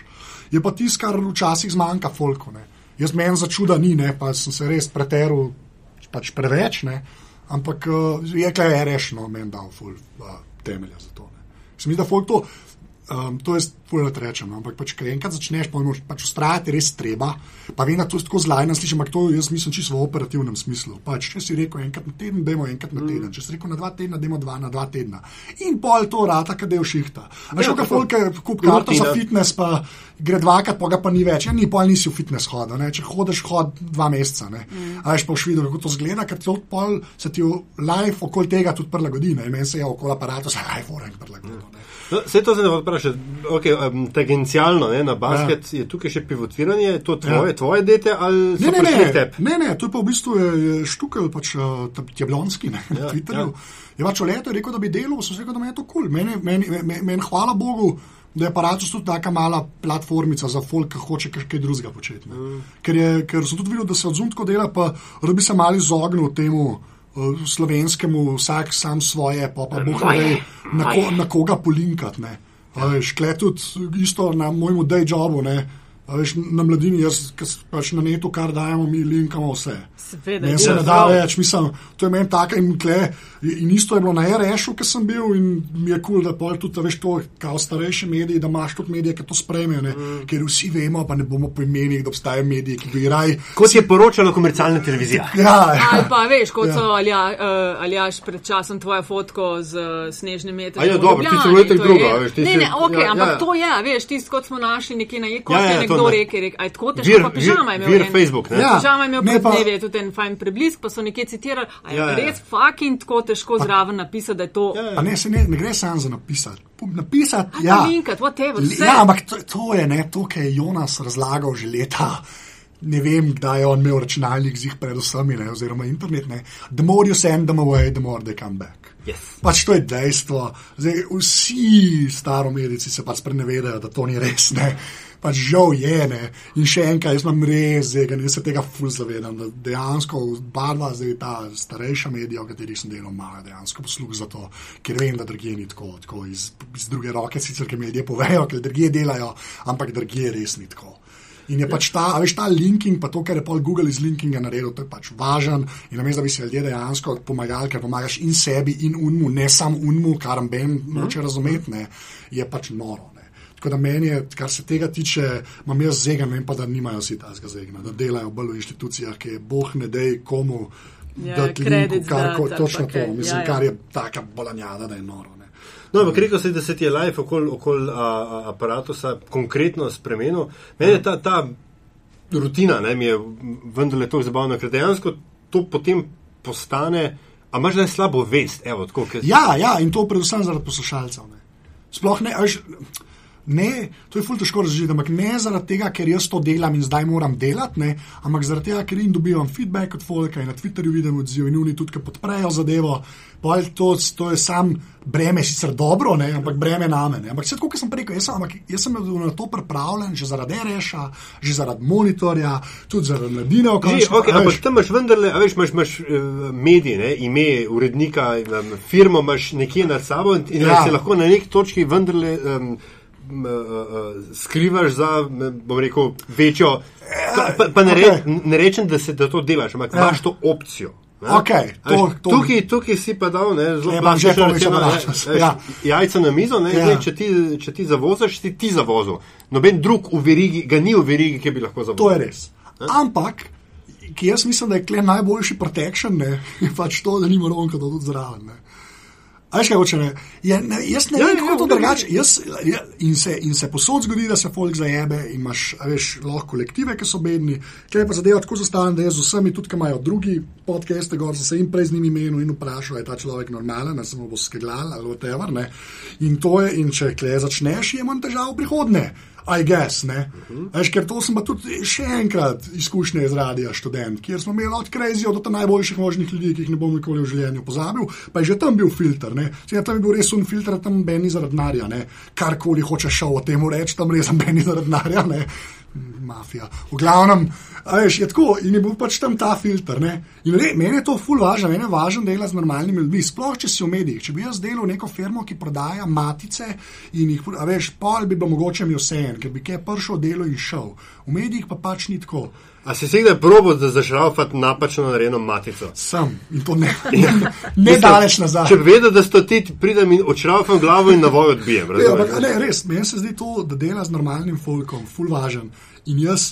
je pa tisto, kar včasih zmanjka folku, ne. Jaz meni za čuda ni, ne, pa sem se res preteril pač preveč, ne, ampak uh, je kaj rešeno, meni dal ful uh, temelja za to. Ne. Se mi zdi, da folk to, um, to je fulno rečem, no, ampak pač, ko enkrat začneš, pa moraš pač ustrajati, res treba. Pa vem, da to tako zlajno slišim, ampak to jaz mislim čisto v operativnem smislu. Pač, če si rekel enkrat na teden, dajmo enkrat na teden, če si rekel na dva tedna, dajmo dva na dva tedna. In pol to rata, kad je v šihta. A še kaj folk kup karto za fitness, pa gre dvakrat, pa ga pa ni več. Ja, ni, pol nisi v fitness hodil, ne? če hodiš hod dva meseca. Mm. A veš pa už videl, kako to zgleda, ker to pol se ti v life okoli tega tudi prilagodi. Meni se je okoli aparata se life orange prilagodil. ne. No, Vse to se ne vpraša, okay, um, tangencialno, ne, na basket ja. je tukaj še pivotiranje, je to tvoje, ja. tvoje dete ali Ne, so ne, ne, ne, ne, to je pa v bistvu je, je štukel, pač uh, Tjablonski ne, na Ja, Twitterju. ja. Je pač o letu rekel, da bi delal, sem rekel, da me je to kul. Cool. Meni, meni, meni, meni, hvala Bogu, da je aparatus tudi taka mala platformica za folk, ki hoče kaj, drugega početi. Mm. Ker, je, ker sem tudi videl, da se odzumtko dela, pa da bi se malo izognil temu. uh, Slovenskemu, vsak sam svoje, pa pa boh ve, na, ko, na koga polinkati. Ne. A Veš, kle tudi isto na mojem day jobu, ne. A Veš, na mladini, jaz pač na netu, kar dajemo, mi linkamo vse. Seveda, Meni se ne da več, mislim, to je meni tako in kle. In isto je bilo na RS-u, ki sem bil in mi je kul, cool, da pol tudi, veš, to, kao starejši mediji, da imaš tudi medije, ki to sprejmejo, ne? mm. ker vsi vemo, pa ne bomo po imenih, da obstajajo mediji, ki bi raj. Kot je poročala komercialna televizija. Ja, ja. Ali pa veš, kot Ja. so Alja, uh, Aljaš pred časom tvojo fotko z uh, snežnim metom. A ja, dobro, ti si ujete drugo, a veš, ti Ne, si- ne, ok, ja, ampak ja. to je, a veš, tisto, kot smo našli nekje na jeku, Ja, ja, nekdo ne. rekel, rekel, aj tako težko, Vir- pa pižama je vir- imel. vir en- Facebook, ne? Ja. Pižama je imel pred pa- dnevi, je tudi en fajn preblisk, pa so nekje citirali, a je Ja, ja. res fucking tako težko zraven napisati, da je to. Ja, ja. Pa ne, se ne, ne gre samo za napisati. Napisati, A ja. to linkati, whatever, vse. Ja, ampak to, to je ne, to, kar je Jonas razlagal že leta. Ne vem, kdaj je on imel računalnik z jih pred vsemi, ne, oziroma internet. Ne. The more you send them away, the more they come back. Yes. Pač to je dejstvo. Zdaj, vsi staromedici se pač sprenevedajo, da to ni res. Ne. Pač žal je. Ne. In še enkrat, jaz imam res, zdaj, jaz se tega ful zavedam, da dejansko barva, zdaj ta starejša medija, v katerih sem delal, ima dejansko posluh za to, ker vem, da drugje ni tako, tako iz, iz druge roke, sicer, ker medije povejo, ker drugje delajo, ampak drugje res ni tako. In je pač ta, a veš, ta linking, pa to, kar je pol Google iz linkinga naredil, to je pač važen. In namesto, da bi si ljudje dejansko pomagali, ker pomagaš in sebi, in unmu, ne samo unmu, kar ben noče razumeti, ne, je pač noro. Tako da meni je, kar se tega tiče, imam jaz zegen, vem pa, da nimajo vsi tazga zegna, da delajo bolj v institucijah, ki je boh ne dej komu. Ja, dati linku, credits kar, ko, ali točno pa to, mislim, ja, ja. kar je taka bolanjada, da je noro. Ne. No, ampak rekel si, da se ti je live okoli okol, a, a, aparatusa konkretno spremenil. Meni je ta, ta rutina, ne, mi je vendarle to zabavno, ker dejansko to potem postane, a imaš zdaj slabo vest, evo, tako, ker Ja, ja, in to predvsem zaradi poslušalcev. Ne. Sploh ne, a veš, ne, to je ful težko razložiti, ampak ne zaradi tega, ker jaz to delam in zdaj moram delati, ne, ampak zaradi tega, ker jim dobivam feedback od folka in na Twitterju vidim odziv in oni tudi, ki podprejo zadevo. Pol To, to je sam breme, sicer dobro, ne, ampak breme name. Ne. Ampak vse tako, kot sem rekel, jaz sem, ampak jaz sem na to pripravljen že zaradi reša, že zaradi monitorja, tudi zaradi mladine. končni- okay, ampak tam imaš vendarle, a veš, imaš, imaš uh, medije, ne, ime urednika, firmo imaš nekje nad sabo in, in Ja. se lahko na neki točki vendarle um, skrivaš za, bom rekel, večjo. Pa, pa, ne, re, okej. ne rečem, da, se, da to delaš, ampak Ja. imaš to opcijo. Okay, to, to, tukaj, tukaj si pa dal, ne, zelo Ja, plastično rečeno, ne, ja. Jajca na mizo, ne, Ja. zdaj, če, ti, če ti zavoziš, si ti zavozil. Noben drug v verigi, ga ni v verigi, ki bi lahko zavozil. to je res. Ampak, ki jaz mislim, da je najboljši protection, ne, je pač to, da nima ronka, da tudi zraven. Ne. Veš, kaj hoče ne? Ja, ne? Jaz ne Ja, vem, ja, kako je to ja, drugače. Jaz- ja, In se, in se posod zgodi, da se folk zajebe in imaš, veš, lahko kolektive, ki so bedni. Če je pa zadeva tako zastavljena, da jaz z vsemi, tudi ki imajo drugi podcaste, gor sem se jim prej z njimi menil in vprašal, je ta človek normalen, se mu bo skeglal ali whatever. Ne? In to je, in če kle začneš, je manj težav v prihodnje. I guess, ne. Veš, ker to pa tudi še enkrat izkušnje iz radia študent, kjer smo imeli od Krejzijo do najboljših možnih ljudi, ki jih ne bom nikoli v življenju pozabil, pa je že tam bil filter, ne. Saj, tam je bil res un filter, tam beni zaradi denarja, ne. Karkoli hoče šel o tem reči, tam res beni zaradi denarja, ne. Mafija. V glavnem, veš, je tako in je bil pač tam ta filter. Ne? In re, meni je to ful važno, meni je važno delati z normalnimi ljudmi, sploh če si v medijih. Če bi jaz delal neko firmo, ki prodaja matice in jih, veš, pol bi bilo mogoče mi vse en, ker bi kaj prišel delo in šel. V medijih pa pač ni tako. A si si kdaj probo za zašraufati napačno narejeno matico? In to ne, ne, ne daleč nazaj. Če vedel, da sto ti pridem in odšraufam glavo in na voj odbijem. Ja, ampak, ne, res, meni se zdi to, da dela z normalnim folkom, ful važen. In jaz,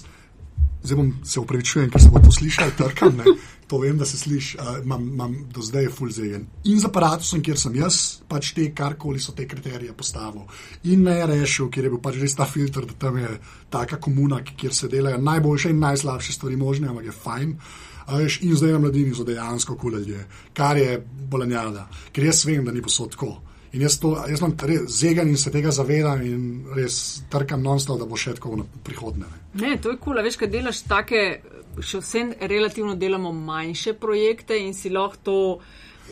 zdaj bom se upravičujem, ker se bo to slišal, trkam, ne. To vem, da se sliši, uh, imam, imam do zdaj ful zajen. In z aparatusom, kjer sem jaz, pač te, karkoli so te kriterije postavil. In ne rešil, kjer je bil pač res ta filter, da tam je taka komuna, kjer se delajo najboljše in najslabše stvari možne, ampak je fajn. Veš, in zdaj na mladini so dejansko kul ljudje, kar je bolanjada, ker jaz vem, da ni posod tako. In jaz, to, jaz sem res zegan in se tega zavedam in res trkam non-stop, da bo še tako v prihodnje. ne. Ne, to je kul, cool. veš, kaj delaš take, še vsem relativno delamo manjše projekte in si lahko to.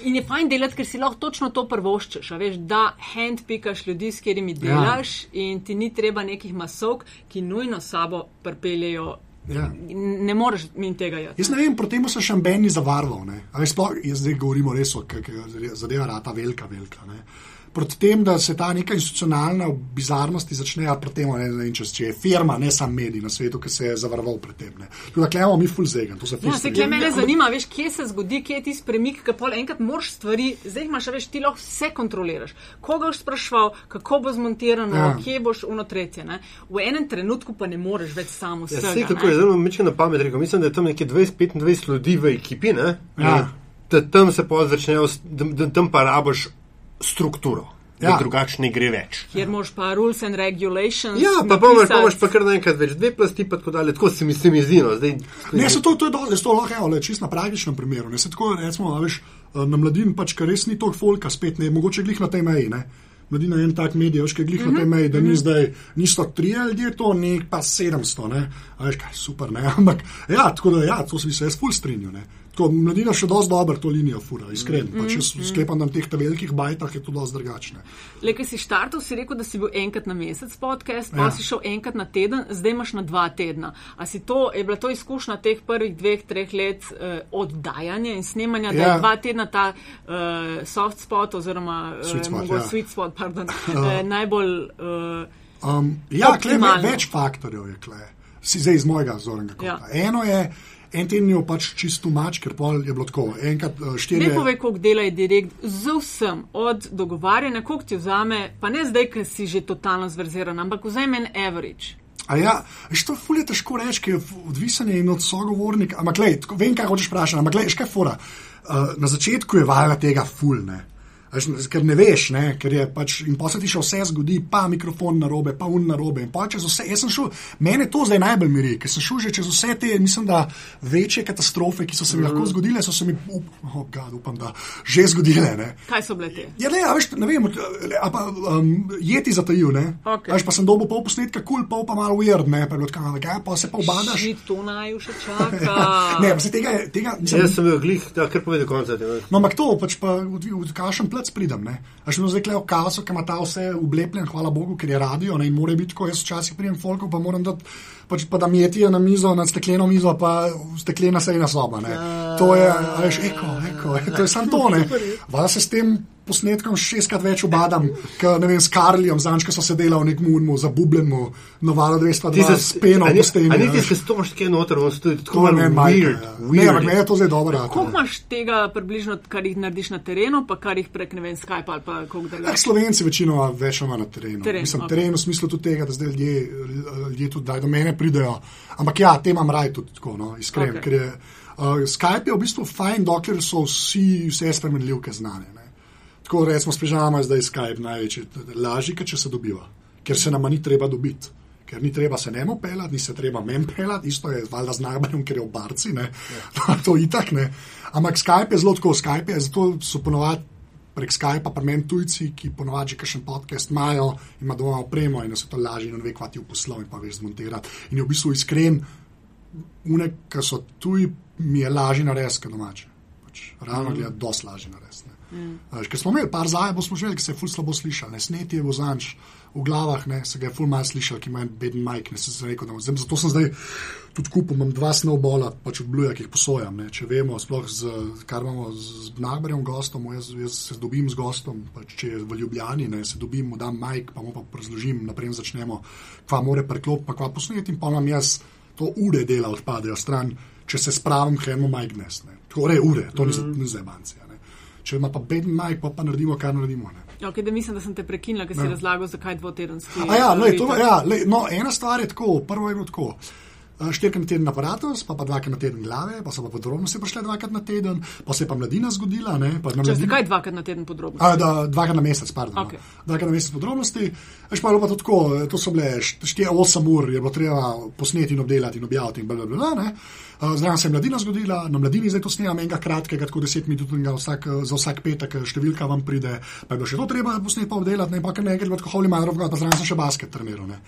In je fajn delati, ker si lahko točno to prvoščeš, veš, da handpikaš ljudi, s katerimi delaš ja. in ti ni treba nekih masovk, ki nujno sabo pripeljejo. Ja. Ne moreš min tega jaz. Jaz ne vem, proti temu so še ne. A veš, Sploh, jaz zdaj govorimo res o k- k- zadeva rata velika, velika. Ne. Proti tem, da se ta neka institucionalna bizarnost začne, a proti temu ne, ne vem, če, če je firma, ne sam medij na svetu, ki se je zavaroval pred tem. ne. Tako da klemo mi full zegan, to se ful Ja, se strinjam. kle mene zanima, veš, kje se zgodi, kje je ti premik, ki pol enkrat moraš stvari, zdaj imaš, a veš, ti lahko vse kontroliraš. Koga boš sprašval, kako bo zmontirano, Ja. ja. kje boš unotretje. Ne? V enem trenutku pa ne moreš več samo Ja, vsega. sej, kako je ne. zelo meče na pamet rekel. Mislim, da je tam nekje 20-25 ljudi v ekipi, ne? Ja. Da tam se pa začnejo, da, da tam pa rabiš strukturo. Ja. Drugače ne gre več. Kjer moraš pa rules and regulations. Ja, pa pa imaš, pa pa kar naenkrat več, dve plasti pa tako dalje. Tako se mi, se mi zdi. No. Zdaj, Ne, se to, to je dobro, to lahko je čisto na praktičnem primeru. Ne, se tako, recimo, veš, na mladini pač, ker res ni toliko folka, spet ne, mogoče glih na tej meji. Ne. Mladina je en tak medij, veš, kaj glih na tej meji, da ni zdaj, niso tri ljudje, to ni pa 700, ne. A veš, kaj super, ne, ampak ja, tako da ja, to se bi se jaz ful strinjal, ne. Tako, mladina še dosti dobro to linijo fura, iskreno. Mm -hmm. Pač jaz sklepam, da na teh velikih bajtah je to dosti drugačne. Le, ki si štartal, si rekel, da si bil enkrat na mesec podcast, pa Ja. ja. si šel enkrat na teden, zdaj imaš na dva tedna. A si to, je bila to izkušnja teh prvih dveh, treh let eh, oddajanja in snemanja, da Ja. je dva tedna ta eh, soft spot oziroma eh, Sweet spot, mogoče ja. sweet spot, pardon, eh, najbolj. Eh, Um, ja, kle, več faktorjev je kle. Si zdaj iz mojega zornega kota. Ja. Ja. Eno je, en teden bil pač čisto mač, ker pol je bilo tako. Enkrat uh, štiri. Ne povej, koliko dela je direkt z vsem, od dogovarjanja, koliko ti vzame, pa ne zdaj, ker si že totalno zverziran, ampak vzemi en average. A ja, veš, to ful je težko reči, ker odvisen je in od sogovornika. Ampak, tako, vem, kaj hočeš vprašati, ampak, glej, škaj fora. Uh, na začetku je valjda tega ful, ne. A Veš, ker ne veš, ne, ker je pač in posebej ti še vse zgodi, pa mikrofon na robe, pa un na robe. In pa čez vse, jaz sem šel, mene to zdaj najbolj miri, ker sem šel že čez vse te, mislim, da večje katastrofe, ki so se mi lahko zgodile, so se mi, up, oh, God, upam, da že zgodile. Ne. Kaj so bile te? Ja, ne, a veš, ne vem, a pa um, jeti zatajil, ne. Okej. A Veš, pa sem dobil pol posnetka, kul, pol pa malo weird, ne, pa je bilo tako, kaj, pa se pa obadaš. Že to naj še čaka. Ne, pa se tega, tega nisem. jaz sem bil glih, da kar povedi konca. No, ampak to, pač pa v, v plec pridem, ne. A še zdaj kleo kaso, ki ima ta vse ublepljen, hvala Bogu, ker je radio, ne, in mora biti tako, jaz včasih pridem folko, pa moram dati, pač pa da metijo na mizo, na stekleno mizo, pa steklena sejna soba, ne. To je, veš, eko, eko, to je samo to, ne. Vala se s tem posnetkom šestkrat več obadam, kot ne vem, s Karlijem, zanč, ki so sedeli v nekem urmu, zabubljenemu, novalo 202, s peno ni- steni. A a niti veš. se stopiš kje noter, on stoji tako ne, malo weird. ja. Ne, weird ampak je. meni je to zdaj dobro. Koliko imaš tega približno, kar jih narediš na terenu, pa kar jih prek ne vem, Skype ali pa koliko Eh, drugače? Slovenci večinoma več ali manj na terenu. Teren, Mislim, ok. teren v smislu tudi tega, da zdaj ljudje, ljudje tudi daj, do mene pridejo. Ampak ja, te imam raj tudi tako, no, iskren. Ok. Okay. Ker je, uh, Skype je v bistvu fajn, dokler so vsi, vse spremenljivke znane. Ne. Tako recimo s pižama je zdaj Skype največji, lažji, kot če se dobiva, ker se nama ni treba dobiti. Ker ni treba se njemu pelati, ni se treba mem pelati, isto je valjda z najboljem, ker je v barci, ne. Ja. to itak ne. Ampak Skype je zelo tako, Skype je, zato so ponovadi prek Skypa, pa meni tujci, ki ponovadi že kakšen podcast imajo, ima doma opremo in se to lažje in ve, kva ti v poslov in pa veš zmontirati. In je v bistvu iskren, une, ki so tuji, mi je lažje narediti, kot domače. Pač, realno mm. gledati, dosti lažje narediti. Ne. Mm. Ker smo imeli par zajebov, smo že imeli, ki se je ful slabo slišal, ne sneti je vozanč v glavah, ne, se ga je ful malo slišal, ki ima en beden majk, ne se sem rekel, da zdaj, zato sem zdaj tudi kupil, imam dva snowbola, pač od bluja, ki jih posojam, ne, če vemo, sploh z, kar imamo z, Nagbarjem gostom, jaz, jaz se dobim z gostom, pač če je v Ljubljani, ne, se dobim, mu dam majk, pa mu pa razložim, naprej začnemo, kva more preklop, pa kva posneti in pa imam jaz to ure dela odpadejo stran, če se spravim k enemu majgnes. Tako re, ure, to mm. ni za bancija. Če ima pa beden majk, pa, pa naredimo, kar naredimo. Ne. Okay, da mislim, da sem te prekinila, ker si razlagal, zakaj dvotedenski. A ja, lej, to, ja lej, no, ena stvar je tako, prvo je bilo tako. eh, Štirikrat na teden aparatus, pa, pa dvakrat na teden glave, pa so pa podrobnosti prišle dvakrat na teden, pa se je pa mladina zgodila. Ne, pa na Če zakaj dvakrat na teden podrobno? A, da, dvakrat na mesec, pardon. Okej. Okay. Dvakrat na mesec podrobnosti. Veš pa je bilo pa to tako, eh, to so bile 4-8 ur, je bilo treba posneti in obdelati in objaviti in bla bla bla. bla ne. Eh, Zraven se je mladina zgodila, na mladini zdaj to snemam enega kratkega, tako 10 minut vsak, eh, za vsak petek, eh, številka vam pride, pa je bilo še to treba posneti pa obdelati, ne pa kar nekaj, tako Holy Manor, pa zraven sem še basket treniral. Ne.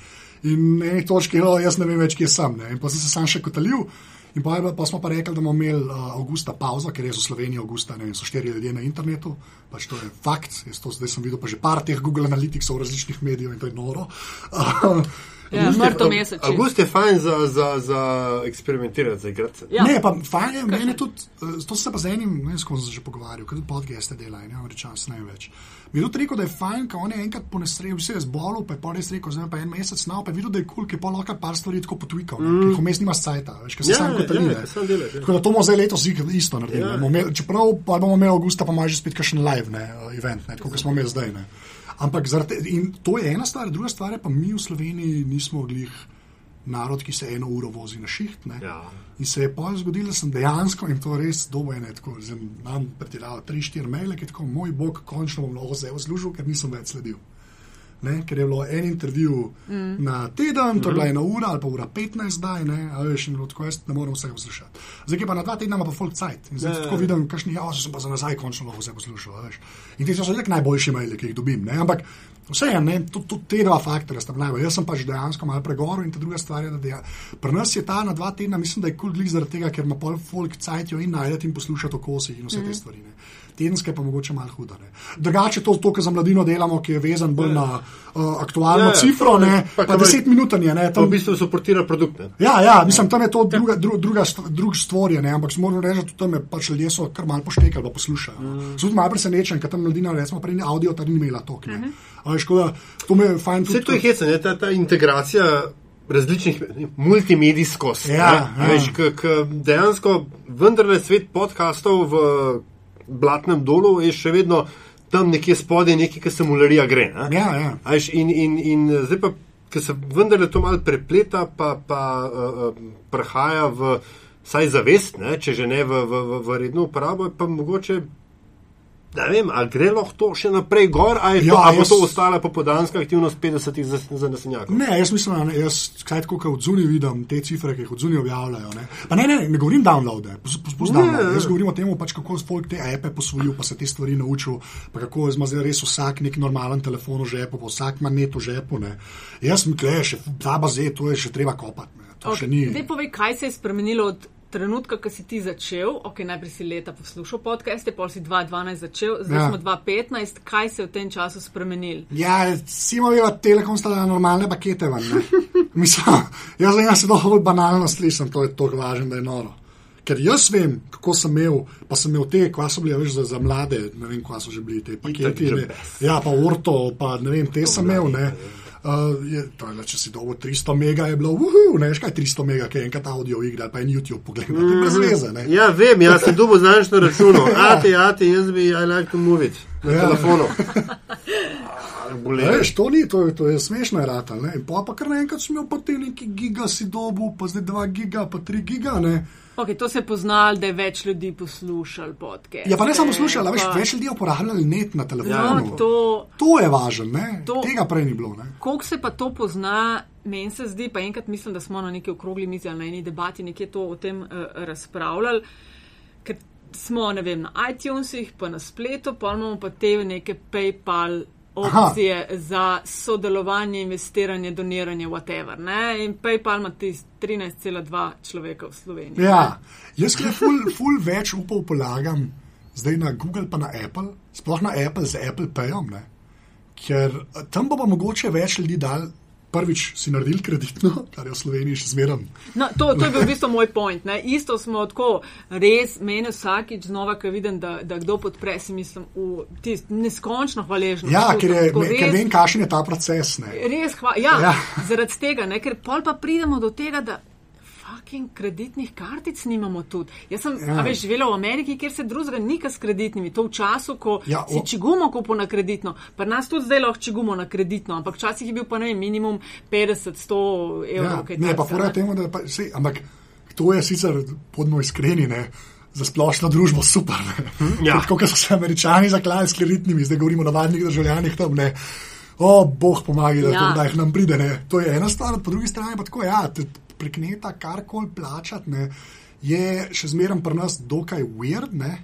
In na eni točki, oh, jaz ne vem več, kje sem. Ne. In pa sem se sam še kotalil. In pa, je bilo- pa smo pa rekli, da bomo imeli uh, avgusta pauzo, ker je v Sloveniji avgusta, ne vem, so štiri ljudje na internetu, pač to je fakt. Jaz to zdaj sem videl pa že par teh Google Analyticsov različnih medijev in to je noro. Uh, Ja, mrtev mesec. Avgust je fajn za, za, za eksperimentirati, za igrati. se. Ja. Ne, pa fajn je, meni tudi, eh, to se pa z enim, ne vem, s kom sem se že pogovarjal, ker tudi podcaste dela in ne američan, ne več. Mi je tudi rekel, da je fajn, ko on je enkrat po nesreči, vse je zbolel, pa je pa res rekel, zdaj pa en mesec na, pa je videl, da je kul, cool, ki je pa lahko par stvari tako potvikal, mm. jih vmes nima sajta, veš, ker se Ja, sam ja, kotali. ja, delaš, ja. Tako da to bomo zdaj letos ig- isto naredili. Ja. Čeprav pa bomo imeli avgusta, pa ima že spet kakšen live ne, event, ne, tako kot smo imeli zdaj. Ne. Ampak zaradi, in to je ena stvar, druga stvar je pa mi v Sloveniji nismo glih narod, ki se eno uro vozi na šiht. Ne. Ja. In se je pol zgodilo, da sem dejansko in to res tako zdaj imam pretiraval 3-4 maile, ki tako, moj bog, končno bom lahko zdaj služil, ker nisem več sledil. Ne, ker je bilo en intervju mm. na teden, to je bila ena ura ali pa ura 15 zdaj, ne, a veš, in bilo tako, jaz ne morem vsega poslušati. Zdaj ki pa na dva tedna pa folk cajt in zdaj Ja, ja, tako ja. vidim, kakšni, ja, sem pa za nazaj končno lahko vse poslušal, veš. In ti so itak najboljši maili, ki jih dobim, ne, ampak vseeno, ne, tudi tud te dva faktorja sta najbolj. Jaz sem pač dejansko malo pregoril in ta druga stvar je, da deja, pri nas je ta na dva tedna, mislim, da je kul cool glih zaradi tega, ker ima pol folk cajtjo in najdete in poslušate o kosih in vse mm. te stvari. Ne. Tedenske pa mogoče malo huda. Ne. Drugače to, to, kar za mladino delamo, ki je vezan bolj na uh, aktualno Ja, ja, cifro, ne, pa pa deset minut je, ne, To tam v bistvu suportira produkt. Ne? Ja, ja, mislim, tam je to druga, dru, druga, drug ne, ampak moram reči, da tam je pač ljudje so kar malo poštekali, pa poslušajo. Mm. Sem tudi malo presenečen, ker tam mladina, recimo, prej ni audio, ta ni imela tok. Mm -hmm. A veš, tako da to me je fajn Vse to je hecno, ne, ta, ta integracija različnih multimedijskost. Ja, ne, ja. Veš, k, k dejansko vendarle svet podkastov v Blatnem dolu je še vedno tam nekje spodaj, nekaj, ki se mularija gre. Ne? Ja, ja. A veš, in, in, in zdaj pa, ker se vendarle to malo prepleta, pa, pa uh, uh, prehaja v vsaj zavest, ne, če že ne v, v, v, v redno uporabo, pa mogoče. Ne vem, ali gre lahko to še naprej gor, ali Ja, bo jaz- to ostala popodanska aktivnost 50-ih za, za nasenjakov. Ne, jaz mislim, da ne, jaz kaj tako, kot od zunaj vidim te cifre, ki jih od zunaj objavljajo. Ne. Pa ne, ne, ne govorim downloade, spustim Ne, downloade. ne. Jaz govorim o tem, pač, kako je folk te ape posvojil, pa se te stvari naučil, pa kako ima zdaj res vsak nek normalen telefon v žepu, pa vsak ima net v žepu. Ne. Jaz mi kleje, ta baze, to je še treba kopati. Ne. To še ni. Zdaj povej, kaj se je spremenilo od trenutka, ko si ti začel. Ok, najprej si leta poslušal podcaste, pol si 2012 začel, zdaj Ja. smo 2015. Kaj se je v tem času spremenilo? Ja, Simoveva Telekom sta dala normalne pakete ven. ne. Mislim, jaz zdaj se to bolj banalno slišim, to je to važno, da je noro. Ker jaz vem, kako sem imel, pa sem imel te, kva so bile veš, za, za mlade, ne vem, kva so že bili te paketi. že ne. best. Ja, pa Orto, pa ne vem, te sem imel. Ne. Uh, je, to je, če si dolgo 300 mega je bilo, uhu, ne veš kaj 300 mega, ki je enkrat audio igra, pa en YouTube pogled, mm. brez veze. Ne. Ja, vem, jaz sem dobil znaš na računu. Ati, ati, jaz bi, I like to move it. Na Ja. telefonu. Veš, to ni, to je, to je smešno, je rata. Pa, pa kar naenkrat sem imel pa te neki giga si dobu, pa zdaj 2 giga, pa 3 giga. Ne? Okay, to se je poznalo, da je več ljudi poslušalo podcast. Ja, pa ne samo slušala, veš, Pa- več ljudi je uporabljalo net na telefonu. No, to, To je važno, Tega prej ni bilo. Koliko se pa to pozna, meni se zdi, pa enkrat mislim, da smo na neki okrogli mizi ali na eni debati nekje to o tem uh, razpravljali, ker smo, ne vem, na iTunesih, pa na spletu, pa imamo pa te neke PayPal opcije Aha. za sodelovanje, investiranje, doniranje, whatever. Ne? In PayPal ima tisti 13,2 človeka v Sloveniji. Ja, jaz kaj ful, ful več upov polagam zdaj na Google, pa na Apple, sploh na Apple z Apple Payom, ne? ker eh, tam bo pa mogoče več ljudi dal. Prvič si naredil kreditno, kar je v Sloveniji še zmeraj. No, to, to je bil v bistvu moj point. Ne. Isto smo tako, res meni vsakič znova, ko vidim, da, da kdo podpre, si mislim, v tist neskončno hvaležno. Ja, čutim. ker, je, Tako me, ker res- vem, kakšen je ta proces. Ne? Res, hva, Ja. ja. zaradi tega, ne, ker pol pa pridemo do tega, da fucking kreditnih kartic nimamo tudi. Jaz sem Ja. veš, živela v Ameriki, kjer se drugega nika s kreditnimi. To v času, ko Ja, si o- čigumo kupil na kreditno, pa nas tudi zdaj lahko čigumo na kreditno, ampak včasih je bil pa ne vem, minimum 50-100 evrov. Ja, kaj ne, pa takega, fora ne. temu, da pa, sej, ampak to je sicer podno iskreni, ne, za splošno družbo super. Ne. Ja. Tako kot so se američani zaklali s kreditnimi, zdaj govorimo o navadnih državljanih tam. Ne. O, Bog pomaga, da, to, Ja. da jih nam pride. Ne. To je ena stvar, po drugi strani pa tako, ja, te prek neta karkoli plačati, ne, je še zmeraj pri nas dokaj weird. Ne.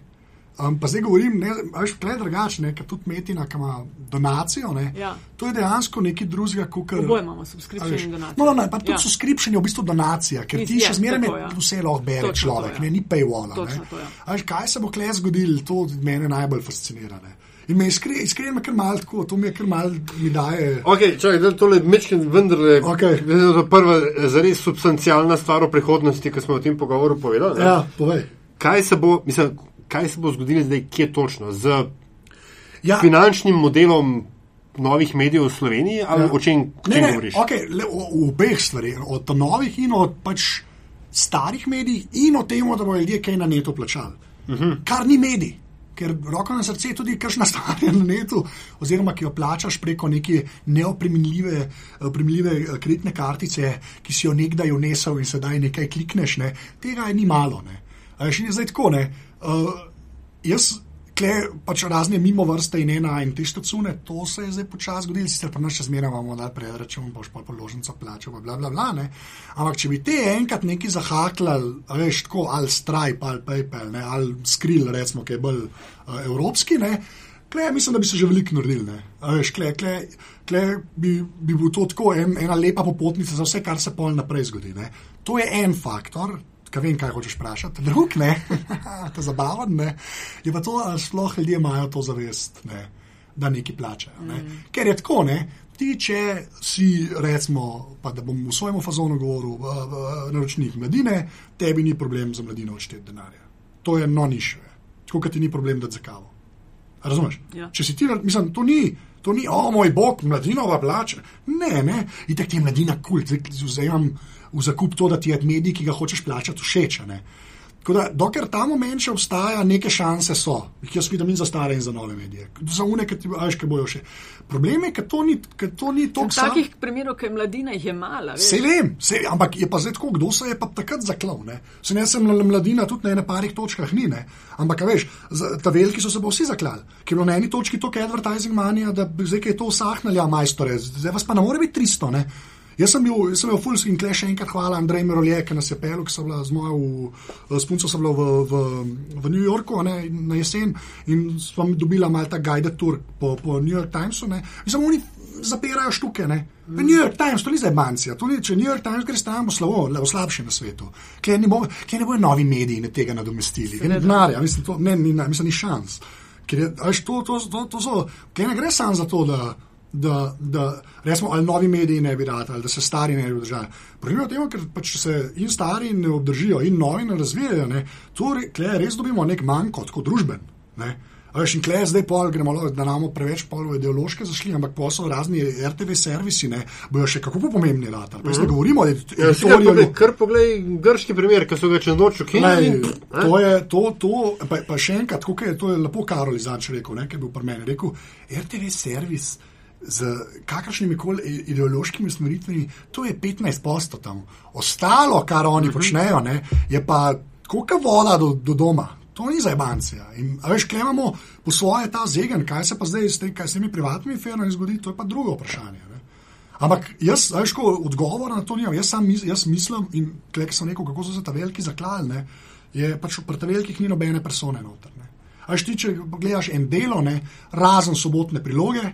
Um, pa zdaj govorim, ne, a veš, tle drugače, ker tudi Metina, ki ima donacijo, ne, Ja. to je dejansko nekaj drugega, kot Oboje imamo subscription in donacijo. No, no, no, pa tudi Ja. ja. subscription je v bistvu donacija, ker ti Is- še je, zmeraj tako, ja. vse lahko bere Točno človek, to, ja. ne, ni paywalla. Točno ne. to, ja. Veš, kaj se bo kle zgodilo, to mene najbolj fascinira. Ne. In me iskreno iskren, me kar mal tako, to mi je kar mal mi daje. Ok, čakaj, da tole mečken vendarle, Okej. glede na to prva zares substancialna stvar o prihodnosti, ki smo v tem pogovoru povedali. ne. Ja, povej. Kaj se bo, mislim, kaj se bo zgodilo zdaj, kje točno? Z Ja, finančnim modelom novih medijev v Sloveniji ali ja. o čem, o ne, ne, govoriš? okay, le, o, o obeh stvareh, od novih in od pač starih medijih, in o tem, da bodo ljudje kaj na netu plačali. Uh Mhm. -huh. Kar ni medij. Ker roko na srce je tudi kakšna stvar je na netu, oziroma ki jo plačaš preko neke neopremenljive eh, kreditne kartice, ki si jo nekdaj unesel in sedaj nekaj klikneš. Ne. Tega je ni malo. Ne. A veš, in je zdaj tako. Ne. Uh, jaz Kle, pač razne mimo vrste in ena in te štacune, to se je zdaj počasi zgodilo, sicer pa nas še zmeraj imamo, da predračun, boš pa položnico plačal, bla, bla, bla, ne. Ampak če bi te enkrat neki zahaklali, a veš, tako ali Stripe ali PayPal, ne, ali Skrill, recimo, ki je bolj uh, evropski, ne, kle, mislim, da bi se že veliko naredili, ne. Veš, kle, kle, kle bi, bi bil to tako en, ena lepa popotnica za vse, kar se pol naprej zgodi, ne. To je en faktor, Kaj vem, kaj hočeš vprašati, drug ne, to je zabaven, ne. Je pa to, ali sploh ljudje imajo to zavest, ne, da neki plačajo. Ne. Mm. Ker je tako, ne. Ti, če si, recimo, pa da bom v svojem fazonu govoril, naročnik mladine, tebi ni problem za mladino odšteti denarja. To je non-issue. Tako kot ti ni problem dati za kavo. Razumeš? Ja. Če si ti, mislim, to ni. To ni, o moj bog, mladinova plača. Ne, ne, itek ti je mladina kul, cool. zdaj imam v zakup to, da ti je medij, ki ga hočeš plačati, všeč. Tako da, dokler ta moment še obstaja, neke šanse so, jih jaz vidim in za stare in za nove medije. Za une, ki ti veš, kaj bojo še. Problem je, ker to ni, ker to ni to, V takih primerov, ki je mladina, jih je mala. veš. Se vem, se, ampak je pa zdaj tako, kdo se je pa takrat zaklal. Ne? Se ne sem mladina, tudi na ene parih točkah ni. Ne? Ampak, veš, ta veliki so se pa vsi zaklali. Ker je bilo na eni točki toliko advertising manija, da bi zdaj kaj to usahnili, ja, majstore, zdaj vas pa ne more biti 300. Ne? Jaz sem bil, jaz sem bil full in kle še enkrat hvala Andrej Merolje, ki nas je pel, ki so bila z mojo, v- s punco sem bila v, v, v New Yorku ne, na jesen in sem dobila mal ta guided tour po, po New York Timesu. Ne. Mislim, oni zapirajo štuke. Ne. Mm. New York Times, to ni zdaj ni, če New York Times gre stran, bo slabo, le slabše na svetu. Kje ne, bo, kje ne bojo novi mediji ne tega nadomestili? Ni denarja, mislim, to, ne, ni, mislim, ni šans. Ker je, to, to, to, to so, kje ne gre samo za to, da da, da resmo, ali novi mediji ne bi radi, ali da se stari ne bi obdržali. Problem je v tem, ker pač se in stari ne obdržijo, in novi ne razvijajo. Ne, to re, res dobimo nek manjko, tako družben. Ne. Veš, in klej zdaj pol, gremo, da nam preveč polo ideološke zašli, ampak posel razni RTV servisi, ne, bojo še kako pomembni rad. Pa jaz ne govorimo, da je to nekaj. Kar poglej, grški primer, ki so ga čez noč ukinili. To je to, to pa, pa še enkrat, kako je to je lepo Karol Izanč rekel, ne, ki je bil pri meni, rekel, RTV servis z kakršnimi koli ideološkimi usmeritvami, to je 15 posto tam. Ostalo, kar oni uh mhm. -huh. počnejo, ne, je pa koliko voda do, do doma. To ni za ebancija. In veš, kaj imamo po svoje ta zegen, kaj se pa zdaj s, tem, kaj s temi privatnimi firmami zgodi, to je pa drugo vprašanje. Ne? Ampak jaz, veš, ko odgovor na to nimam, jaz, sam, jaz mislim in klek sem rekel, kako so se ta veliki zaklali, je pač pri ta velikih ni nobene persone noter. Veš, ti, če gledaš en delo, ne, razen sobotne priloge,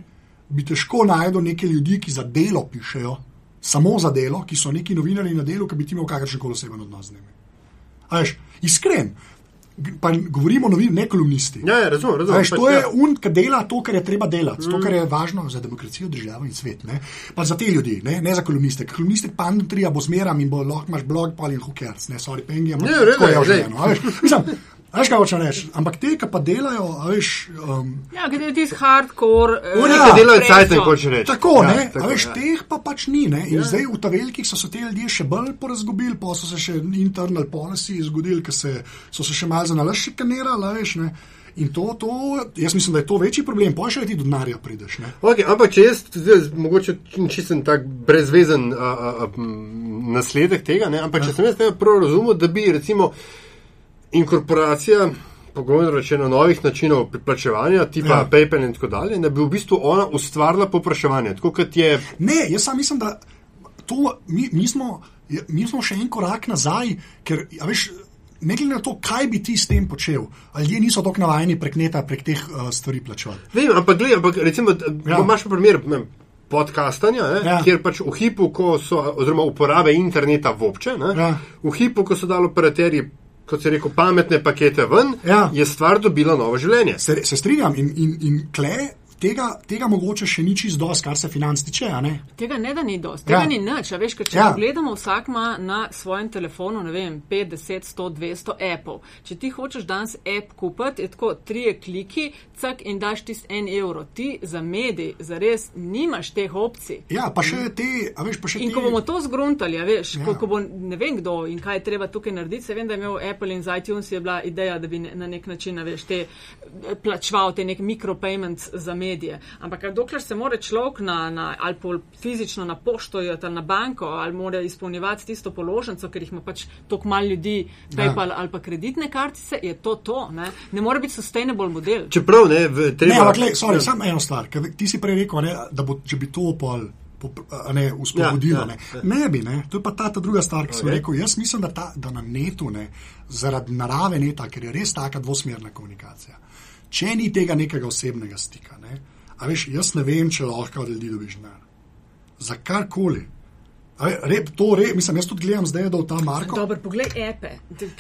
bi težko najdel neke ljudi, ki za delo pišejo, samo za delo, ki so neki novinari na delu, ki bi ti imel kakršen koli oseben odnos z njimi. Veš, iskren, Pa govorimo o novinarjih, ne kolumnisti. Ja, ja, razumem, razumem. Veš, to je ja. un, ki dela to, kar je treba delati, mm. to, kar je važno za demokracijo, državo in svet. Ne? Pa za te ljudi, ne, ne za kolumniste. Kolumniste pa ne treba, bo zmeram in bo lahko imaš blog, pa in hookers, ne, sorry, pengi. Ne, ne, ne, ne. Veš, kaj hoče reči, ampak te, ki pa delajo, veš. Um, ja, ki delajo tisti hardcore. Uh, ja, ki delajo cajtne, hoče reči. Tako, ja, ne, tako, veš, ja. teh pa pač ni, ne. In ja. zdaj v ta velikih so se te ljudje še bolj porazgubili, pa so se še internal policy zgodili, ker se, so se še malce za nalaš šikanirali, veš, ne. In to, to, jaz mislim, da je to večji problem, pa še ti do denarja prideš. Okay, ampak če jaz, zdaj, mogoče čisto tak brezvezen a, a, a, nasledek tega, ne, ampak ja. če sem jaz tega prav razumel, da bi recimo inkorporacija, pogovorno rečeno, novih načinov priplačevanja, tipa ja. PayPal in tako dalje, da bi v bistvu ona ustvarila popraševanje. Je... Ne, jaz sam mislim, da to, mi, mi, smo, mi smo še en korak nazaj, ker veš. Ne glede na to, kaj bi ti s tem počel, ali ljudje niso tako navajeni prek neta, prek teh uh, stvari plačevati. Vem, ampak gledaj, ampak recimo, ja. imaš primer podcastanja, ja. kjer pač v hipu, ko so, oziroma uporabe interneta v obče, ja. v hipu, ko so dali operaterji kot se reče, pametne pakete ven, ja. je stvar dobila novo življenje. Se, se strinjam in, in, in kle. Tega, tega mogoče še ni čisto dosti, kar se financ tiče. Ne? Tega ne da ni dosti, tega ja. ni nič. Veš, če ja. gledamo, vsak ima na svojem telefonu, ne vem, 5, 10, 100, 200 appov. Če ti hočeš danes app kupiti, je tako tri kliki, cak in daš ti en evro. Ti za medij, za res nimaš teh opcij. Ja, pa še te, a veš, pa še te. In ko bomo to zgruntali, veš, ja. ko, ko bo ne vem kdo in kaj je treba tukaj narediti, se vem, da je imel Apple in z iTunes je bila ideja, da bi na nek način, veš, te eh, plačval te nek micropayments za medij medije. Ampak dokler se mora človek na, na, ali pol fizično na pošto ali na banko ali mora izpolnjevati tisto položnico, ker jih ima pač toliko malo ljudi, PayPal ja. ali pa kreditne kartice, je to to. Ne, ne more biti sustainable model. Čeprav ne, v, treba. Ne, ampak, le, sorry, samo eno stvar, ti si prej rekel, ne, da bo, če bi to pol. Ne, uspodbudilo. Ja, ne. Ja, ja. ne bi, ne. to je pa ta, ta druga stvar, ki okay. sem rekel. Jaz mislim, da, ta, da na netu, ne, zaradi narave neta, ker je res taka dvosmerna komunikacija, če ni tega nekega osebnega stika. Ne? A veš, jaz ne vem, če lahko od ljudi dobiš denar. Za karkoli. Rep, to re, mislim, jaz tudi gledam zdaj, da je ta Marko. Dobro, poglej, epe.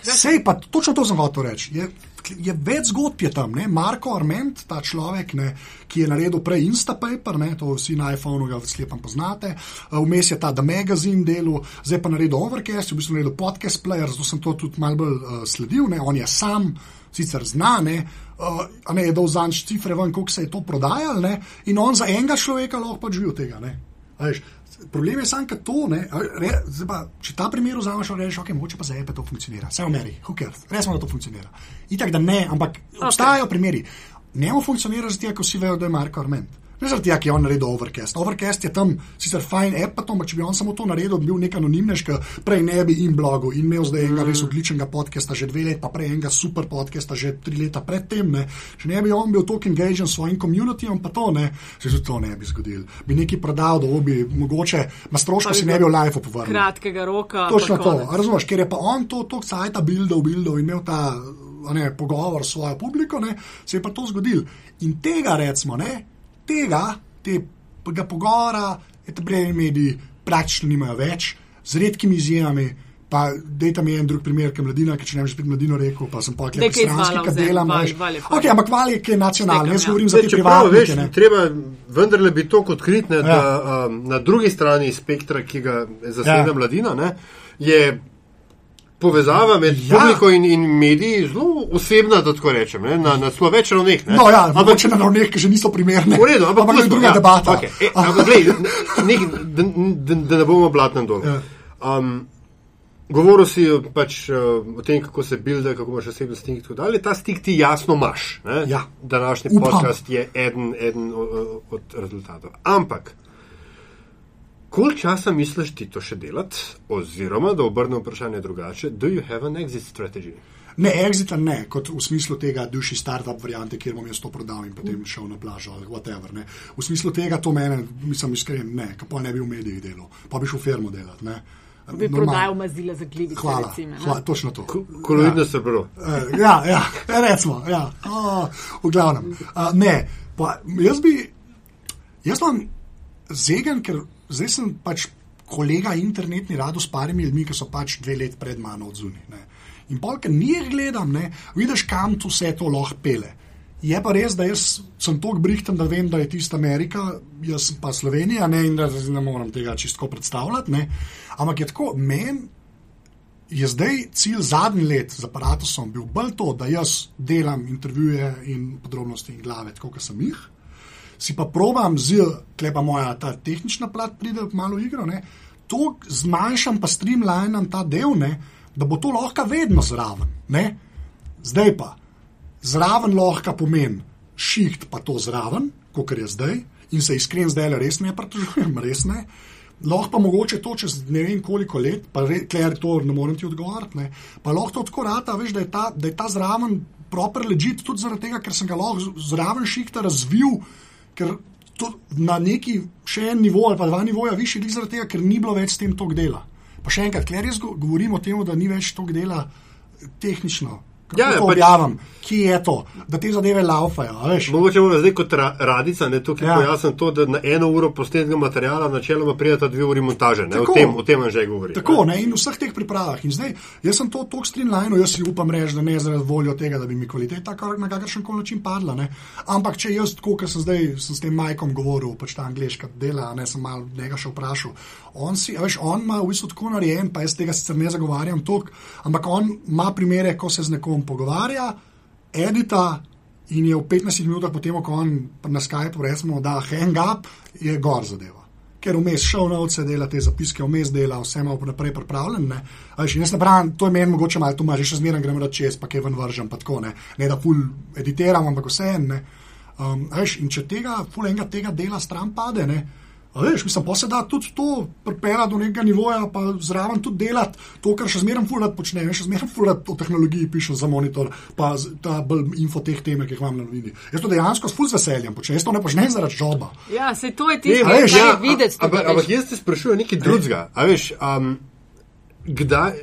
Sej, pa točno to sem hotel reči. Je, je več zgodb je tam. Ne? Marko Arment, ta človek, ne, ki je naredil prej Instapaper, ne, to vsi na iPhonu ga slepam poznate. Vmes je ta The Magazine delu, zdaj pa naredil Overcast, v bistvu naredil podcast player, zato sem to tudi malo bolj uh, sledil. Ne? On je sam sicer znane, uh, ne, je dal zanč cifre ven, koliko se je to prodajalo, ne, in on za enega človeka lahko pač živi od tega. Veš, problem je samo to, ne, re, pa, če ta primer vzameš, rečeš, ok, moče pa za epe to funkcionira, vse v meri, hooker, resno, da to funkcionira. Itak, da ne, ampak okay. obstajajo primeri. Nemo funkcionira zato, ker vsi vejo, da je Marko Arment. Ne zaradi tega, ki je on naredil Overcast. Overcast je tam sicer fajn app, to, če bi on samo to naredil, bil nek anonimnež, ki prej ne bi in blogu in imel zdaj enega res odličnega podcasta že dve leti, pa prej enega super podcasta že tri leta predtem. Ne. Če ne bi on bil tako engažen s svojim komunitijem, pa to ne, se tudi to ne bi zgodil. Bi nekaj prodal, da bi mogoče na stroško si ne bi v life opovrnil. Kratkega roka. Točno to. Razumeš, ker je pa on to tok sajta buildov, buildov imel ta. Ne, pogovor s svojo publiko, ne, se je pa to zgodil. In tega, recimo, ne, tega, tega pogovora, te brejni mediji praktično nimajo več, z redkimi izjemami, pa Pa dejte mi en drug primer, ki je mladina, ki če ne bi spet mladino rekel, pa sem pa Nekaj nekaj izvala stranskega vzem, dela. val- val. Ok, ampak vali, ki je nacionalni. Jaz Štekam, ja. govorim za te čeprav, veš, ne. treba vendarle biti to odkrit, ne, Ja. da um, na drugi strani spektra, ki ga zaseda ja. mladina, ne, je povezava med Ja. publiko in, in mediji zelo osebna, da tako rečem, ne, na, na zelo več ravneh. ne. No, ja, ampak mogoče na ravneh, ki že niso primerne. V redu, ampak, ampak to je druga ja, debata. Okay. E, ampak, glej, nek, da, da, da ne bomo blatnem dol. Ja. Um, govoril si pač, uh, o tem, kako se bilde, kako imaš osebni stik in tako dalje. Ta stik ti jasno imaš. ne. Ja. Današnji Upam. podcast je eden, eden od rezultatov. Ampak, koliko časa misliš ti to še delati? Oziroma, da obrnem vprašanje drugače, do you have an exit strategy? Ne, exita ne, kot v smislu tega duši startup variante, kjer bom jaz to prodal in potem šel na plažo ali whatever. Ne. V smislu tega to mene, mislim, iskren, ne, kako ne bi v medijih delal, pa bi šel v firmo delati. Ne. Bi Normal. prodajal mazila za glivice. Hvala, recimo, ne? hvala, točno to. Koloidno se bilo. Eh, Ja, ja, ja recimo. Ja. Oh, v glavnem. Uh, ne, pa jaz bi, jaz imam zegen, ker zdaj sem pač kolega internetni rado s parimi ljudmi, ki so pač dve let pred mano odzuni. In polk, ker njih gledam, ne, vidiš, kam tu vse to lahko pele. Je pa res, da jaz sem tako brihten, da vem, da je tista Amerika, jaz pa Slovenija, ne, in da ne morem tega čisto predstavljati. Ne. Ampak je tako, meni je zdaj cilj zadnji let z aparatusom bil bolj to, da jaz delam intervjuje in podrobnosti in glave, tako kot sem jih. Si pa probam z, klepa moja ta tehnična plat, pride malo v igro, ne, to zmanjšam, pa streamlinam ta del, ne, da bo to lahko vedno zraven. Ne. Zdaj pa, zraven lahko pomeni šiht, pa to zraven, kot je zdaj, in se iskren zdaj le res ne pritožujem, res ne. Lahko pa mogoče to čez ne vem koliko let, pa kler to ne morem ti odgovarjati, ne. pa lahko to tako rata, veš, da je ta, da je ta zraven proper ležit tudi zaradi tega, ker sem ga lahko zraven šihta razvil, ker to na neki še en nivo ali pa dva nivoja više, glih zaradi tega, ker ni bilo več s tem tok dela. Pa še enkrat, kler jaz go- govorim o tem, da ni več tok dela tehnično. Kako Ja, ja, pač- objavim, kje je to, da te zadeve laufajo. Mogoče bomo zdaj kot ra radica, ne tukaj Ja. ja. pojasnim to, da na eno uro posnetega materijala načeloma prijeta dve uri montaže. Ne? O Tako. tem, o tem vam že govorim. Tako, ne. ne, in v vseh teh pripravah. In zdaj, jaz sem to tako streamlinal, jaz si upam reči, da ne zaradi voljo tega, da bi mi kvaliteta kar, na kakršen koli način padla. Ne. Ampak če jaz, tako kot sem zdaj sem s tem Majkom govoril, pač ta angliška dela, ne sem mal njega še vprašal. On, si, veš, on ima v bistvu tako narejen, pa jaz tega sicer ne zagovarjam toliko, ampak on ima primere, ko se z nekom pogovarja, edita. In je v 15 minutah, potem, ko on na Skypeu rečemo, da hang up, je gor zadeva ker vmes šel na vse dela te zapiske, vmes dela, vse ima naprej pripravljen. In jaz ne pravim, to je meni mogoče malo, tu imaš še zmeraj, gremo reči čez, pa kaj ven vržem, pa tako ne, ne da ful editiram, ampak vse en. Um, veš, in če tega, ful enega tega dela stran pade, ne. Veš, mislim, pa se da tudi to pripeljati do nekega nivoja, pa zraven tudi delati to, kar še zmeraj fulat počnem, še zmeraj fulat o tehnologiji pišem za monitor, pa ta bolj infoteh teme, ki jih imam na novini. Jaz to dejansko s ful z veseljem počnem, jaz to ne počnem zaradi joba. Ja, se to je tisto, kar veš, je ja, videti. Ampak, veš. jaz te sprašujem nekaj drugega. A veš, um, kdaj.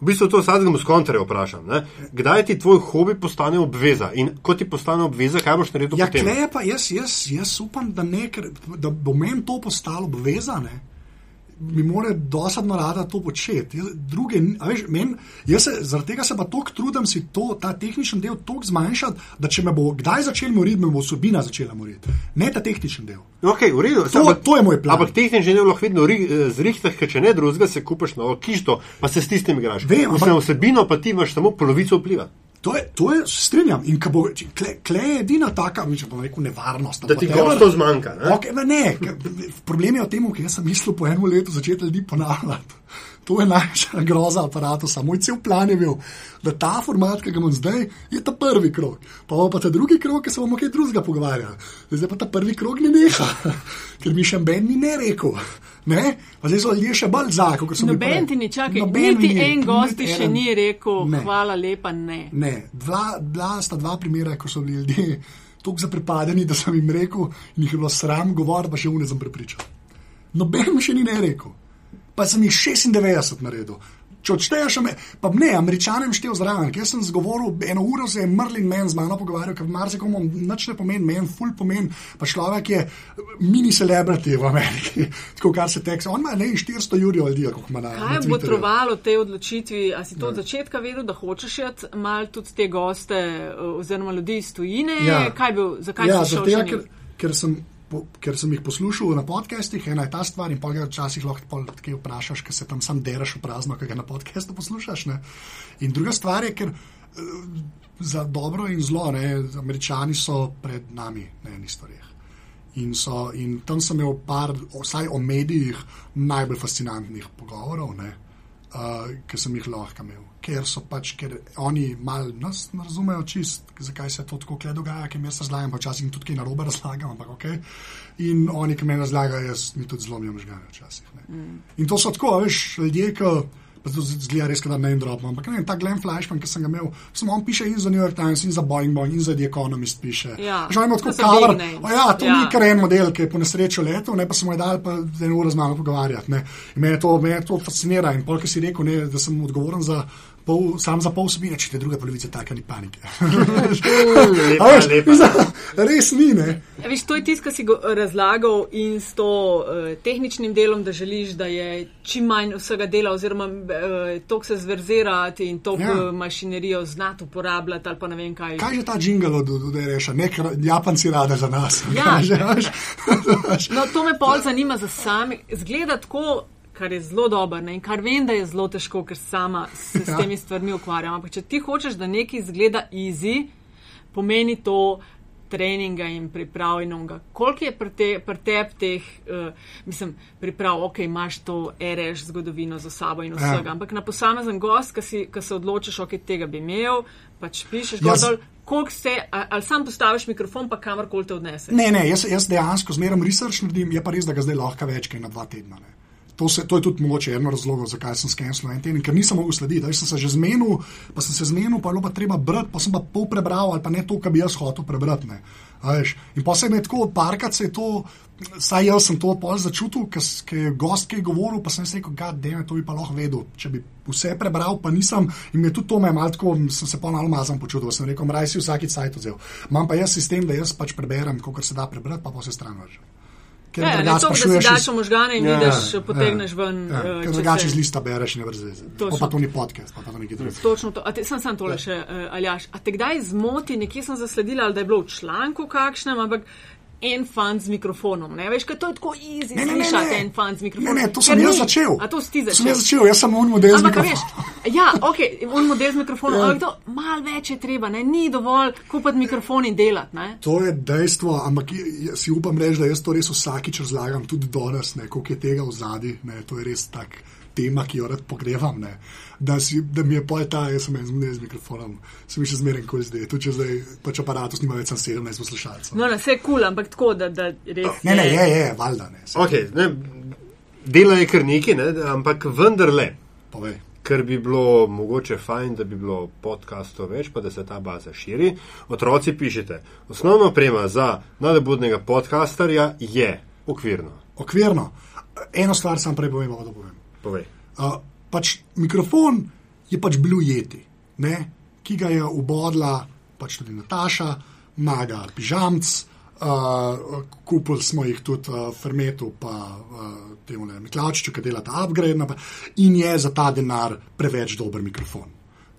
V bistvu to vsakemu skontraj vprašam. Ne? Kdaj ti tvoj hobi postane obveza in ko ti postane obveza, kaj boš naredil Ja, potem? kleje pa jaz, jaz, jaz upam, da, ne, da bo meni to postalo obvezane. Mi mora dosadno rada to početi. Jaz, druge, veš, men, jaz se, zaradi tega se pa tako trudim si to, ta tehnični del tako zmanjšati, da če me bo kdaj začel moriti, me bo vsebina začela moriti. Ne ta tehnični del. Okay, redu, To- to je moj plan. Ampak tehnični del lahko vedno eh, zrihtaš, ker če ne drugega, se kupaš novo kišto, pa se s tistim igraš. Vem, Ampak... ampak- vsebino pa ti imaš samo polovico vpliva. To je, to je strinjam. In bo, kle, kle je edina taka, če bom rekel, nevarnost. Da ti gostov zmanjka. Ne? Okay, ne, ne, problem je v tem, ker sem mislil po enem letu začeti ljudi ponavljati. To je največja groza aparata. Moj cel plan je bil, da ta format, ki ga imam zdaj, je ta prvi krok. Pa bo pa ta drugi krok, ki se bomo kaj drugega pogovarjali. Zdaj pa ta prvi krok ne neha, ker mi še Ben ni ne rekel. Ne? Pa zdaj so ljudje še bolj zakon, kot so mi Noben ti ni čakal, niti ni, en gost ti niti še eden. ni rekel, Ne. hvala lepa, ne. Ne, dva, dva sta dva primera, ko so bili ljudje tako zaprepadeni, da sem jim rekel, in jih je bilo sram govoriti, pa še vne sem prepričal. Noben mi še ni ne rekel. Pa sem jih 96 naredil. Če odšteješ, ame- pa ne, američanem štev zraven. Jaz sem zgovoril, eno uro se je Merlin Man z mano pogovarjal, ker marsikomu nič ne pomeni, meni ful pomeni, pa človek je mini celebrity v Ameriki, tako kar se teksa. On ima ne 400 jurjev ljudi, kako ima na. Kaj je botrovalo tej odločitvi? A si to od začetka vedel, da hočeš iti mal tudi te goste eh, oziroma ljudi iz tujine? Ja. Kaj je bil, zakaj ja, si šel ker, njim? ker, sem, po, ker sem jih poslušal na podcastih, ena je ta stvar, in pa ga včasih lahko tako vprašaš, ker se tam sam deraš v prazno, ker ga na podcastu poslušaš. Ne? In druga stvar je, ker eh, za dobro in zlo, ne, američani so pred nami na enih stvareh. In, so, in tam sem imel par, vsaj o medijih, najbolj fascinantnih pogovorov, ne, uh, ki sem jih lahko imel. Ker so pač, ker oni malo nas ne razumejo čist, zakaj se to tako kle dogaja, ker jaz razlagam, pa včasih jim tudi kaj narobe razlagam, ampak ok. In oni, ki me razlagajo, jaz mi tudi zlomijo možgane včasih. ne. In to so tako, veš, ljudje, ki. Pa to zgleda res, da ne en drop, ampak ne ta Glenn Flashman, ki sem ga imel, samo on piše in za New York Times, in za Boeing, Boeing in za The Economist piše. Ja, Že imamo tako. O Ja, to Ja. ni kar en model, ki je po nesreču letel, ne pa smo jih dali pa eno uro z mano pogovarjati. Me je to, je to fascinira. In polk si rekel, ne, da sem odgovoren za pol, sam za pol vsebine, če te druga polovica taka ni panike. Lepa, A veš, lepa. mislim, Res ni, ne. Ja, Viš, to je tisto, kar si razlagal in s to uh, tehničnim delom, da želiš, da je čim manj vsega dela, oziroma uh, to se zverzirati in to Ja. ja. mašinerijo znati uporabljati ali pa ne vem kaj. Kaj je ta jingle od UDR-a? Nek Japanci rade za nas. Ja. Kaže, veš? Veš? No, to me pol zanima za sami. Zgleda tako, kar je zelo dobro ne? in kar vem, da je zelo težko, ker sama se s Ja. temi stvarmi ukvarjam. Ampak če ti hočeš, da nekaj izgleda easy, pomeni to treninga in pripravljenega. Koliko je pri te, pri tebi teh, uh, mislim, priprav, ok, imaš to RS zgodovino za sabo in vsega, Ja. ampak na posamezen gost, ki se odločiš, ok, tega bi imel, pač pišeš gor dol, koliko ste, a- ali sam postaviš mikrofon, pa kamorkoli te odnese. Ne, ne, jaz, jaz dejansko zmeraj research naredim, je pa res, da ga zdaj lahko več kot na dva tedna. Ne. To, se, to je tudi mogoče eno razlogov, zakaj sem skenil en teden, ker nisem mogel slediti. Veš, sem se že zmenil, pa sem se zmenil, pa je bilo pa treba brati, pa sem pa pol prebral, ali pa ne to, kar bi jaz hotel prebrati. in pa se je tako, parkrat se je to, saj jaz sem to pol začutil, ker je gost, ki je govoril, pa sem si rekel, da je to bi pa lahko vedel. Če bi vse prebral, pa nisem, in je tudi to me malo tako, sem se pa malo mazan počutil, sem rekel, raj si vsaki cajt vzel. Imam pa jaz sistem, da jaz pač preberem, kolikor se da prebrati, pa pa vse stran vržem. Ker Ja, ne drugače to, da si daš v možgane in Ja, vidiš, ja, potegneš ven. Ja, eh, ker če drugače iz lista bereš, ne vrzi. Točno. Pa to ni podcast, pa, pa to nekaj drugega. Točno to. A te, sem sam tole še, uh, Aljaš. A te kdaj zmoti, nekje sem zasledila, da je bilo v članku kakšnem, ampak en fan z mikrofonom. Ne veš, kaj to je tako easy Ne, ne, ne, slišati, ne. en fan z Ne, mikrofonom. ne, to Ker sem jaz ni. začel. A to si ti To začel? sem jaz začel, jaz sem un model z Ampak, veš, mikrofonom. ja, ok, on model z mikrofonom, Ja. ampak to malo več je treba, ne? ni dovolj kupiti mikrofon in delati. Ne? To je dejstvo, ampak si upam reči, da jaz to res vsakič razlagam, tudi danes, ne, koliko je tega v zadnji. To je res tak tema, ki jo rad pogrevam. Ne, da, si, da mi je pol ta, jaz sem zmeraj z mikrofonom, se mi še zmeraj kol zdaj. Tudi če zdaj pač aparatus nima več sem 17 poslušalcev. No, na vse je kul, cool, ampak tako, da, da res. Ne, ne, je, je, valjda ne. se- Okay, ne, dela je kar neki, ne, ampak vendarle, Povej. ker bi bilo mogoče fajn, da bi bilo podcastov več, pa da se ta baza širi. Otroci pišete, osnovna oprema za nadebudnega podcasterja je okvirno. Okvirno. Eno stvar sam prej povem, pa da povem. Povej. Uh, pač mikrofon je pač bil jeti, ne? ki ga je ubodla pač tudi Nataša, maga pižamc. Uh, kupili smo jih tudi uh, Fermetu, pa uh, temu ne Miklačiču, ki dela ta upgrade, napa- in je za ta denar preveč dober mikrofon.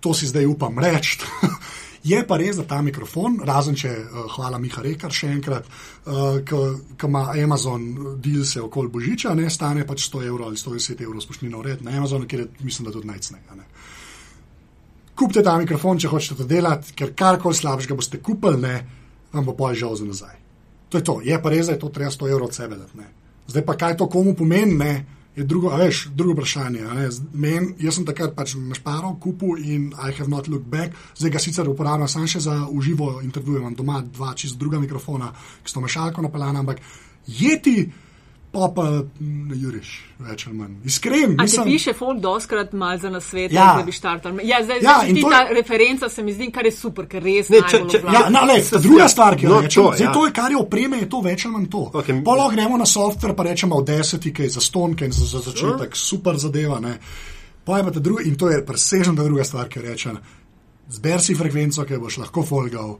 To si zdaj upam reči. Je pa res, da ta mikrofon, razen če, uh, hvala Miha Rekar še enkrat, uh, ki ima Amazon deal se okoli Božiča, ne stane pač 100 evrov ali 110 evrov spušnino red na Amazonu, ker je, mislim, da tudi najcnejša. Kupite ta mikrofon, če hočete to delati, ker karkoli slabšega boste kupili, ne, vam bo pol žal za nazaj. To je to. Je pa res, da je to treba 100 evrov od sebe dati. Ne. Zdaj pa kaj to komu pomeni, ne, je drugo, veš, drugo vprašanje. Men, jaz sem takrat pač našparal, kupil in I have not looked back. Zdaj ga sicer uporabljam samo še za uživo intervjuje, imam doma dva čist druga mikrofona, ki so mešalko napeljana, ampak jeti, pa pa ne juriš, več ali manj. Iskren, A ti mislim. piše folk doskrat mal za nasvet, Ja. da bi štartal? Ja, zdaj, Ja, zdaj in ti to ta je- referenca se mi zdi, kar je super, ker res Ne, če- če-. Ja, no, le, Se- druga stvar, ki jo no, rečem, to, zdaj ja. to je, kar je opreme, je to več ali manj to. Pa lahko gremo na software, pa rečemo ki je za stonke in za, za začetek, super zadeva. Ne. Poje pa ta druga, in to je presežen ta druga stvar, ki reče, zber si frekvenco, ki boš lahko folgal,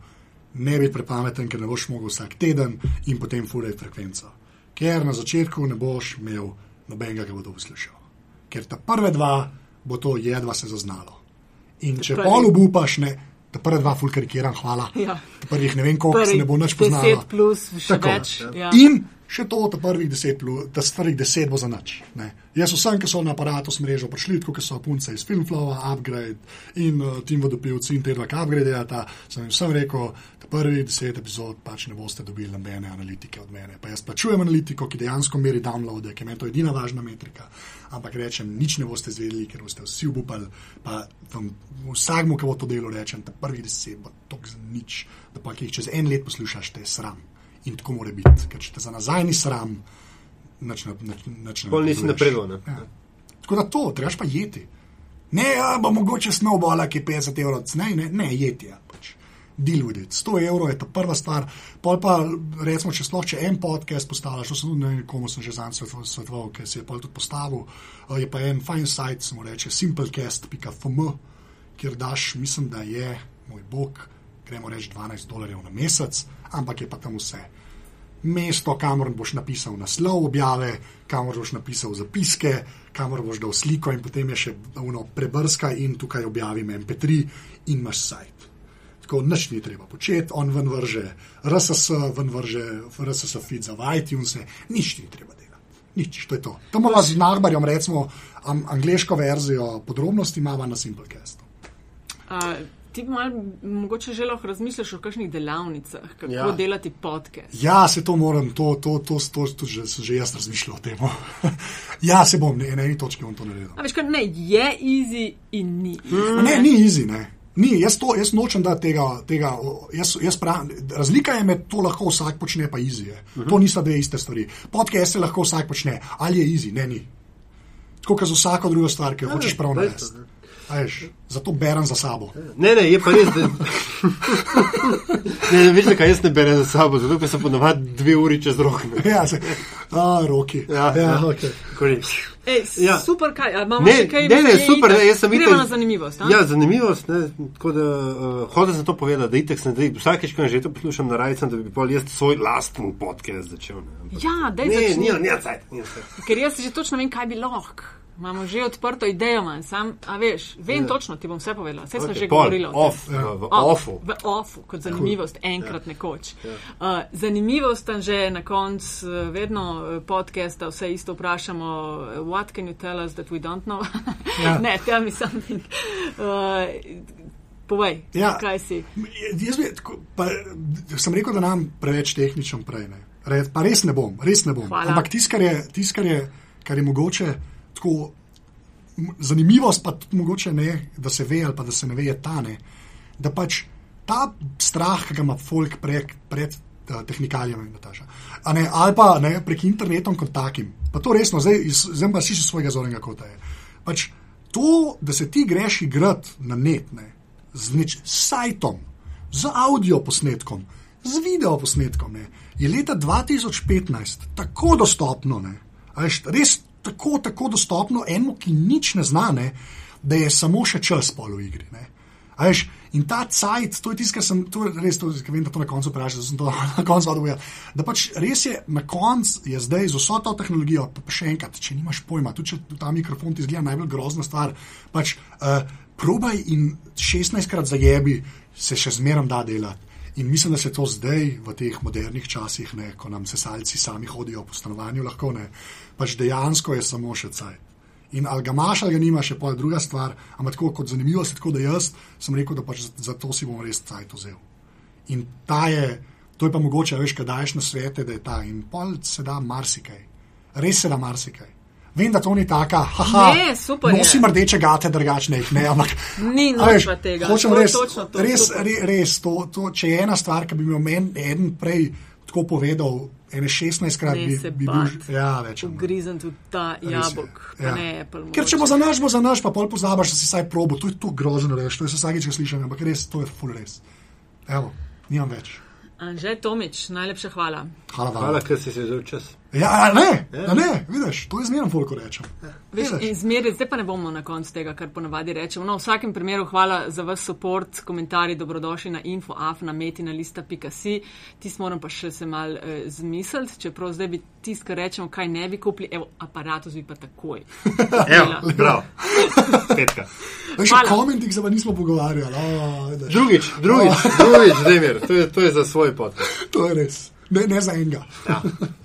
ne biti prepameten, ker ne boš mogel vsak teden in potem furaj frekvenco. Ker na začetku ne boš imel nobenega, ki bo to poslušal. Ker ta prve dva bo to jedva se zaznalo. In če pol obupaš, ne, ta prve dva fulkarikiram, hvala. Ja. Ta prvih ne vem koliko, se ne bo nič poznalo. 10 plus, še Tako. več. Ja. In še to, da prvih deset, da prvih deset bo za nič. Ne. Jaz vsem, ki so na aparatu s mrežo prišli, kot so punce iz Filmflowa, Upgrade in uh, Tim Vodopilci in te dva, ki upgradeata, sem jim vsem rekel, da prvih deset epizod pač ne boste dobili nobene analitike od mene. Pa jaz plačujem analitiko, ki dejansko meri downloade, ki je meni to edina važna metrika. Ampak rečem, nič ne boste zvedeli, ker boste vsi obupali. Pa vsakmu, ki bo to delo, rečem, da prvih deset bo tok za nič, da pa jih čez en let poslušaš, te je sram. In tako mora biti, ker če te za nazaj ni sram, nič ne ne Pol nisi napredoval. Ja. Tako da to, trebaš pa jeti. Ne, ja, bo mogoče snowball, ki je 50 evrov, ne, ne, ne jeti. Ja, pač. Deal with it. 100 evrov je ta prva stvar. Pol pa, recimo, če sploh če en podcast postavljaš, to sem tudi ne vem, komu sem že zanj svetoval, ker si je pol tudi postavil, je pa en fine site, se mu reče simplecast.fm, kjer daš, mislim, da je, moj bog, gremo reči 12 dolarjev na mesec, ampak je pa tam vse mesto, kamor boš napisal naslov objave, kamor boš napisal zapiske, kamor boš dal sliko in potem je še uno prebrska in tukaj objavim MP3 in imaš sajt. Tako nič ni treba početi, on ven vrže RSS, ven vrže RSS feed za iTunes, nič ni treba delati. Nič, to je to. To imamo z Nagbarjem, recimo, angliško verzijo podrobnosti imamo na Simplecastu. A, ti mal, mogoče že lahko razmisliš o kakšnih delavnicah, kako Ja. delati podcast. Ja, se to moram, to, to, to, to, to že, sem že jaz razmišljal o tem. ja, se bom, ne, na eni točki bom to naredil. A veš, kaj ne, je easy in ni. Ma Ne, ni easy, ne. Ni, jaz, to, jaz nočem da tega. tega jaz, jaz pravim, razlika je med to, lahko vsak počne, pa easy je. Uh -huh. To niso dve iste stvari. Podcast se lahko vsak počne, ali je easy, ne ni. Tako kot za vsako drugo stvar, ki jo hočeš prav narediti. A veš, Zato berem za sabo. Ne, ne, je pa res, da. ne, ne, veš, kaj jaz ne berem za sabo, zato ker sem ponovadi dve uri čez rok. ne. Ja, se, a, roki. Ja, ja. okay. Kori. Ej, Ja. ja. Super, kaj, a imamo Ne, še kaj? ne, ne, je super, ne, jaz sem Gremo itak- na zanimivost. a? Ja, zanimivost, ne, tako da uh, hočem sem to povedati, da itek sem, da vsakeč, ko že to poslušam na rajcem, da bi pol jaz svoj lasten podcast začel. Ne, Ampak- Ja, daj ne, začni. ni, ni, cajt, ni, cajt. Ker jaz že točno vem, kaj bi lahko. Imamo že odprto idejo, manj, sam, a veš, vem točno, ti bom vse povedala. Vse smo Okay, že pol, govorili o tem. off, v, v O, offu. V ofu, kot zanimivost, enkrat nekoč. Uh, zanimivost tam že na koncu, uh, vedno uh, podcasta, vse isto vprašamo, what can you tell us that we don't know? Ja. ne, tell me something. Uh, povej, Ja. kaj si. Jaz bi, tako, pa, sem rekel, da nam preveč tehničen prej. Ne. Re, pa res ne bom, res ne bom. Hvala. Ampak tisto, kar, je- tisto, kar, je- kar je mogoče tako zanimivost, pa tudi mogoče ne, da se ve ali pa da se ne ve, je ta ne. Da pač ta strah, ki ga ima folk prek, pred uh, tehnikalijami, Nataša, a ne, ali pa ne, prek internetom kot takim. Pa to resno, zdaj, zdaj pa si še svojega zornega kota je. Pač to, da se ti greš igrati na net, ne, z neč, sajtom, z audio posnetkom, z video posnetkom, ne, je leta 2015 tako dostopno, ne, veš, res tako, tako dostopno enemu, ki nič ne zna, ne, da je samo še čas pol v igri. Ne. A Veš, in ta cajt, to je tisto, kar sem to je res, to, vem, da to na koncu vprašam, da sem to na koncu odvijal. Da pač res je, na koncu je zdaj z vso to tehnologijo, pa, pa še enkrat, če nimaš pojma, tudi če ta mikrofon ti zgleda najbolj grozna stvar, pač uh, probaj in 16krat zajebi, se še zmerom da delati. In mislim, da se to zdaj, v teh modernih časih, ne, ko nam sesalci sami hodijo po stanovanju, lahko ne, pač dejansko je samo še cajt. In ali ga imaš ali ga nimaš, je pa druga stvar. Ampak tako kot zanimivo je, tako da jaz sem rekel, da pač za, to si bom res cajt vzel. In ta je, to je pa mogoče, veš, kaj daješ na svete, da je ta. In pol se da marsikaj. Res se da marsikaj. Vem, da to ni taka, haha, Ne, super je. nosim rdeče gate, drugačne jih ne, ampak. Ni noč tega. Hočem To je res, točno to, res, super. re, res to, to, če je ena stvar, ki bi mi jo men, eden prej tako povedal, ene 16 krat Ne bi, se bi bil, ja, več. Ugrizen tudi ta je, jabolk, ja. ne Apple. Ker če bo za naš, bo za naš, pa pol pozabiš, da si saj probo. To je to grozno, reč, to je vsakeč, ko slišim, ampak res, to je full res. Evo, nimam več. Anže Tomič, najlepša hvala. Hvala vam. Hvala, ker si se vzel čas. Ja, a ne, ja. ne, vidiš, to je zmerno, koliko rečem. Veš, Vidiš? in zmeraj, zdaj pa ne bomo na koncu tega, kar ponavadi rečemo. No, v vsakem primeru hvala za vaš podpor, komentarji, dobrodošli na infoaf na metinalista.si. Tisti moram pa še se mal eh, zmisliti, čeprav zdaj bi tisto, kar rečemo, kaj ne bi kupili, evo, aparatus bi pa takoj. Evo, prav. Petka. Veš, Hvala. o komentih se pa nismo pogovarjali. Vidiš. Drugič, drugič, drugič, Demir, to je, to je za svoj podcast. To je res. Ne, ne za enega. Ja.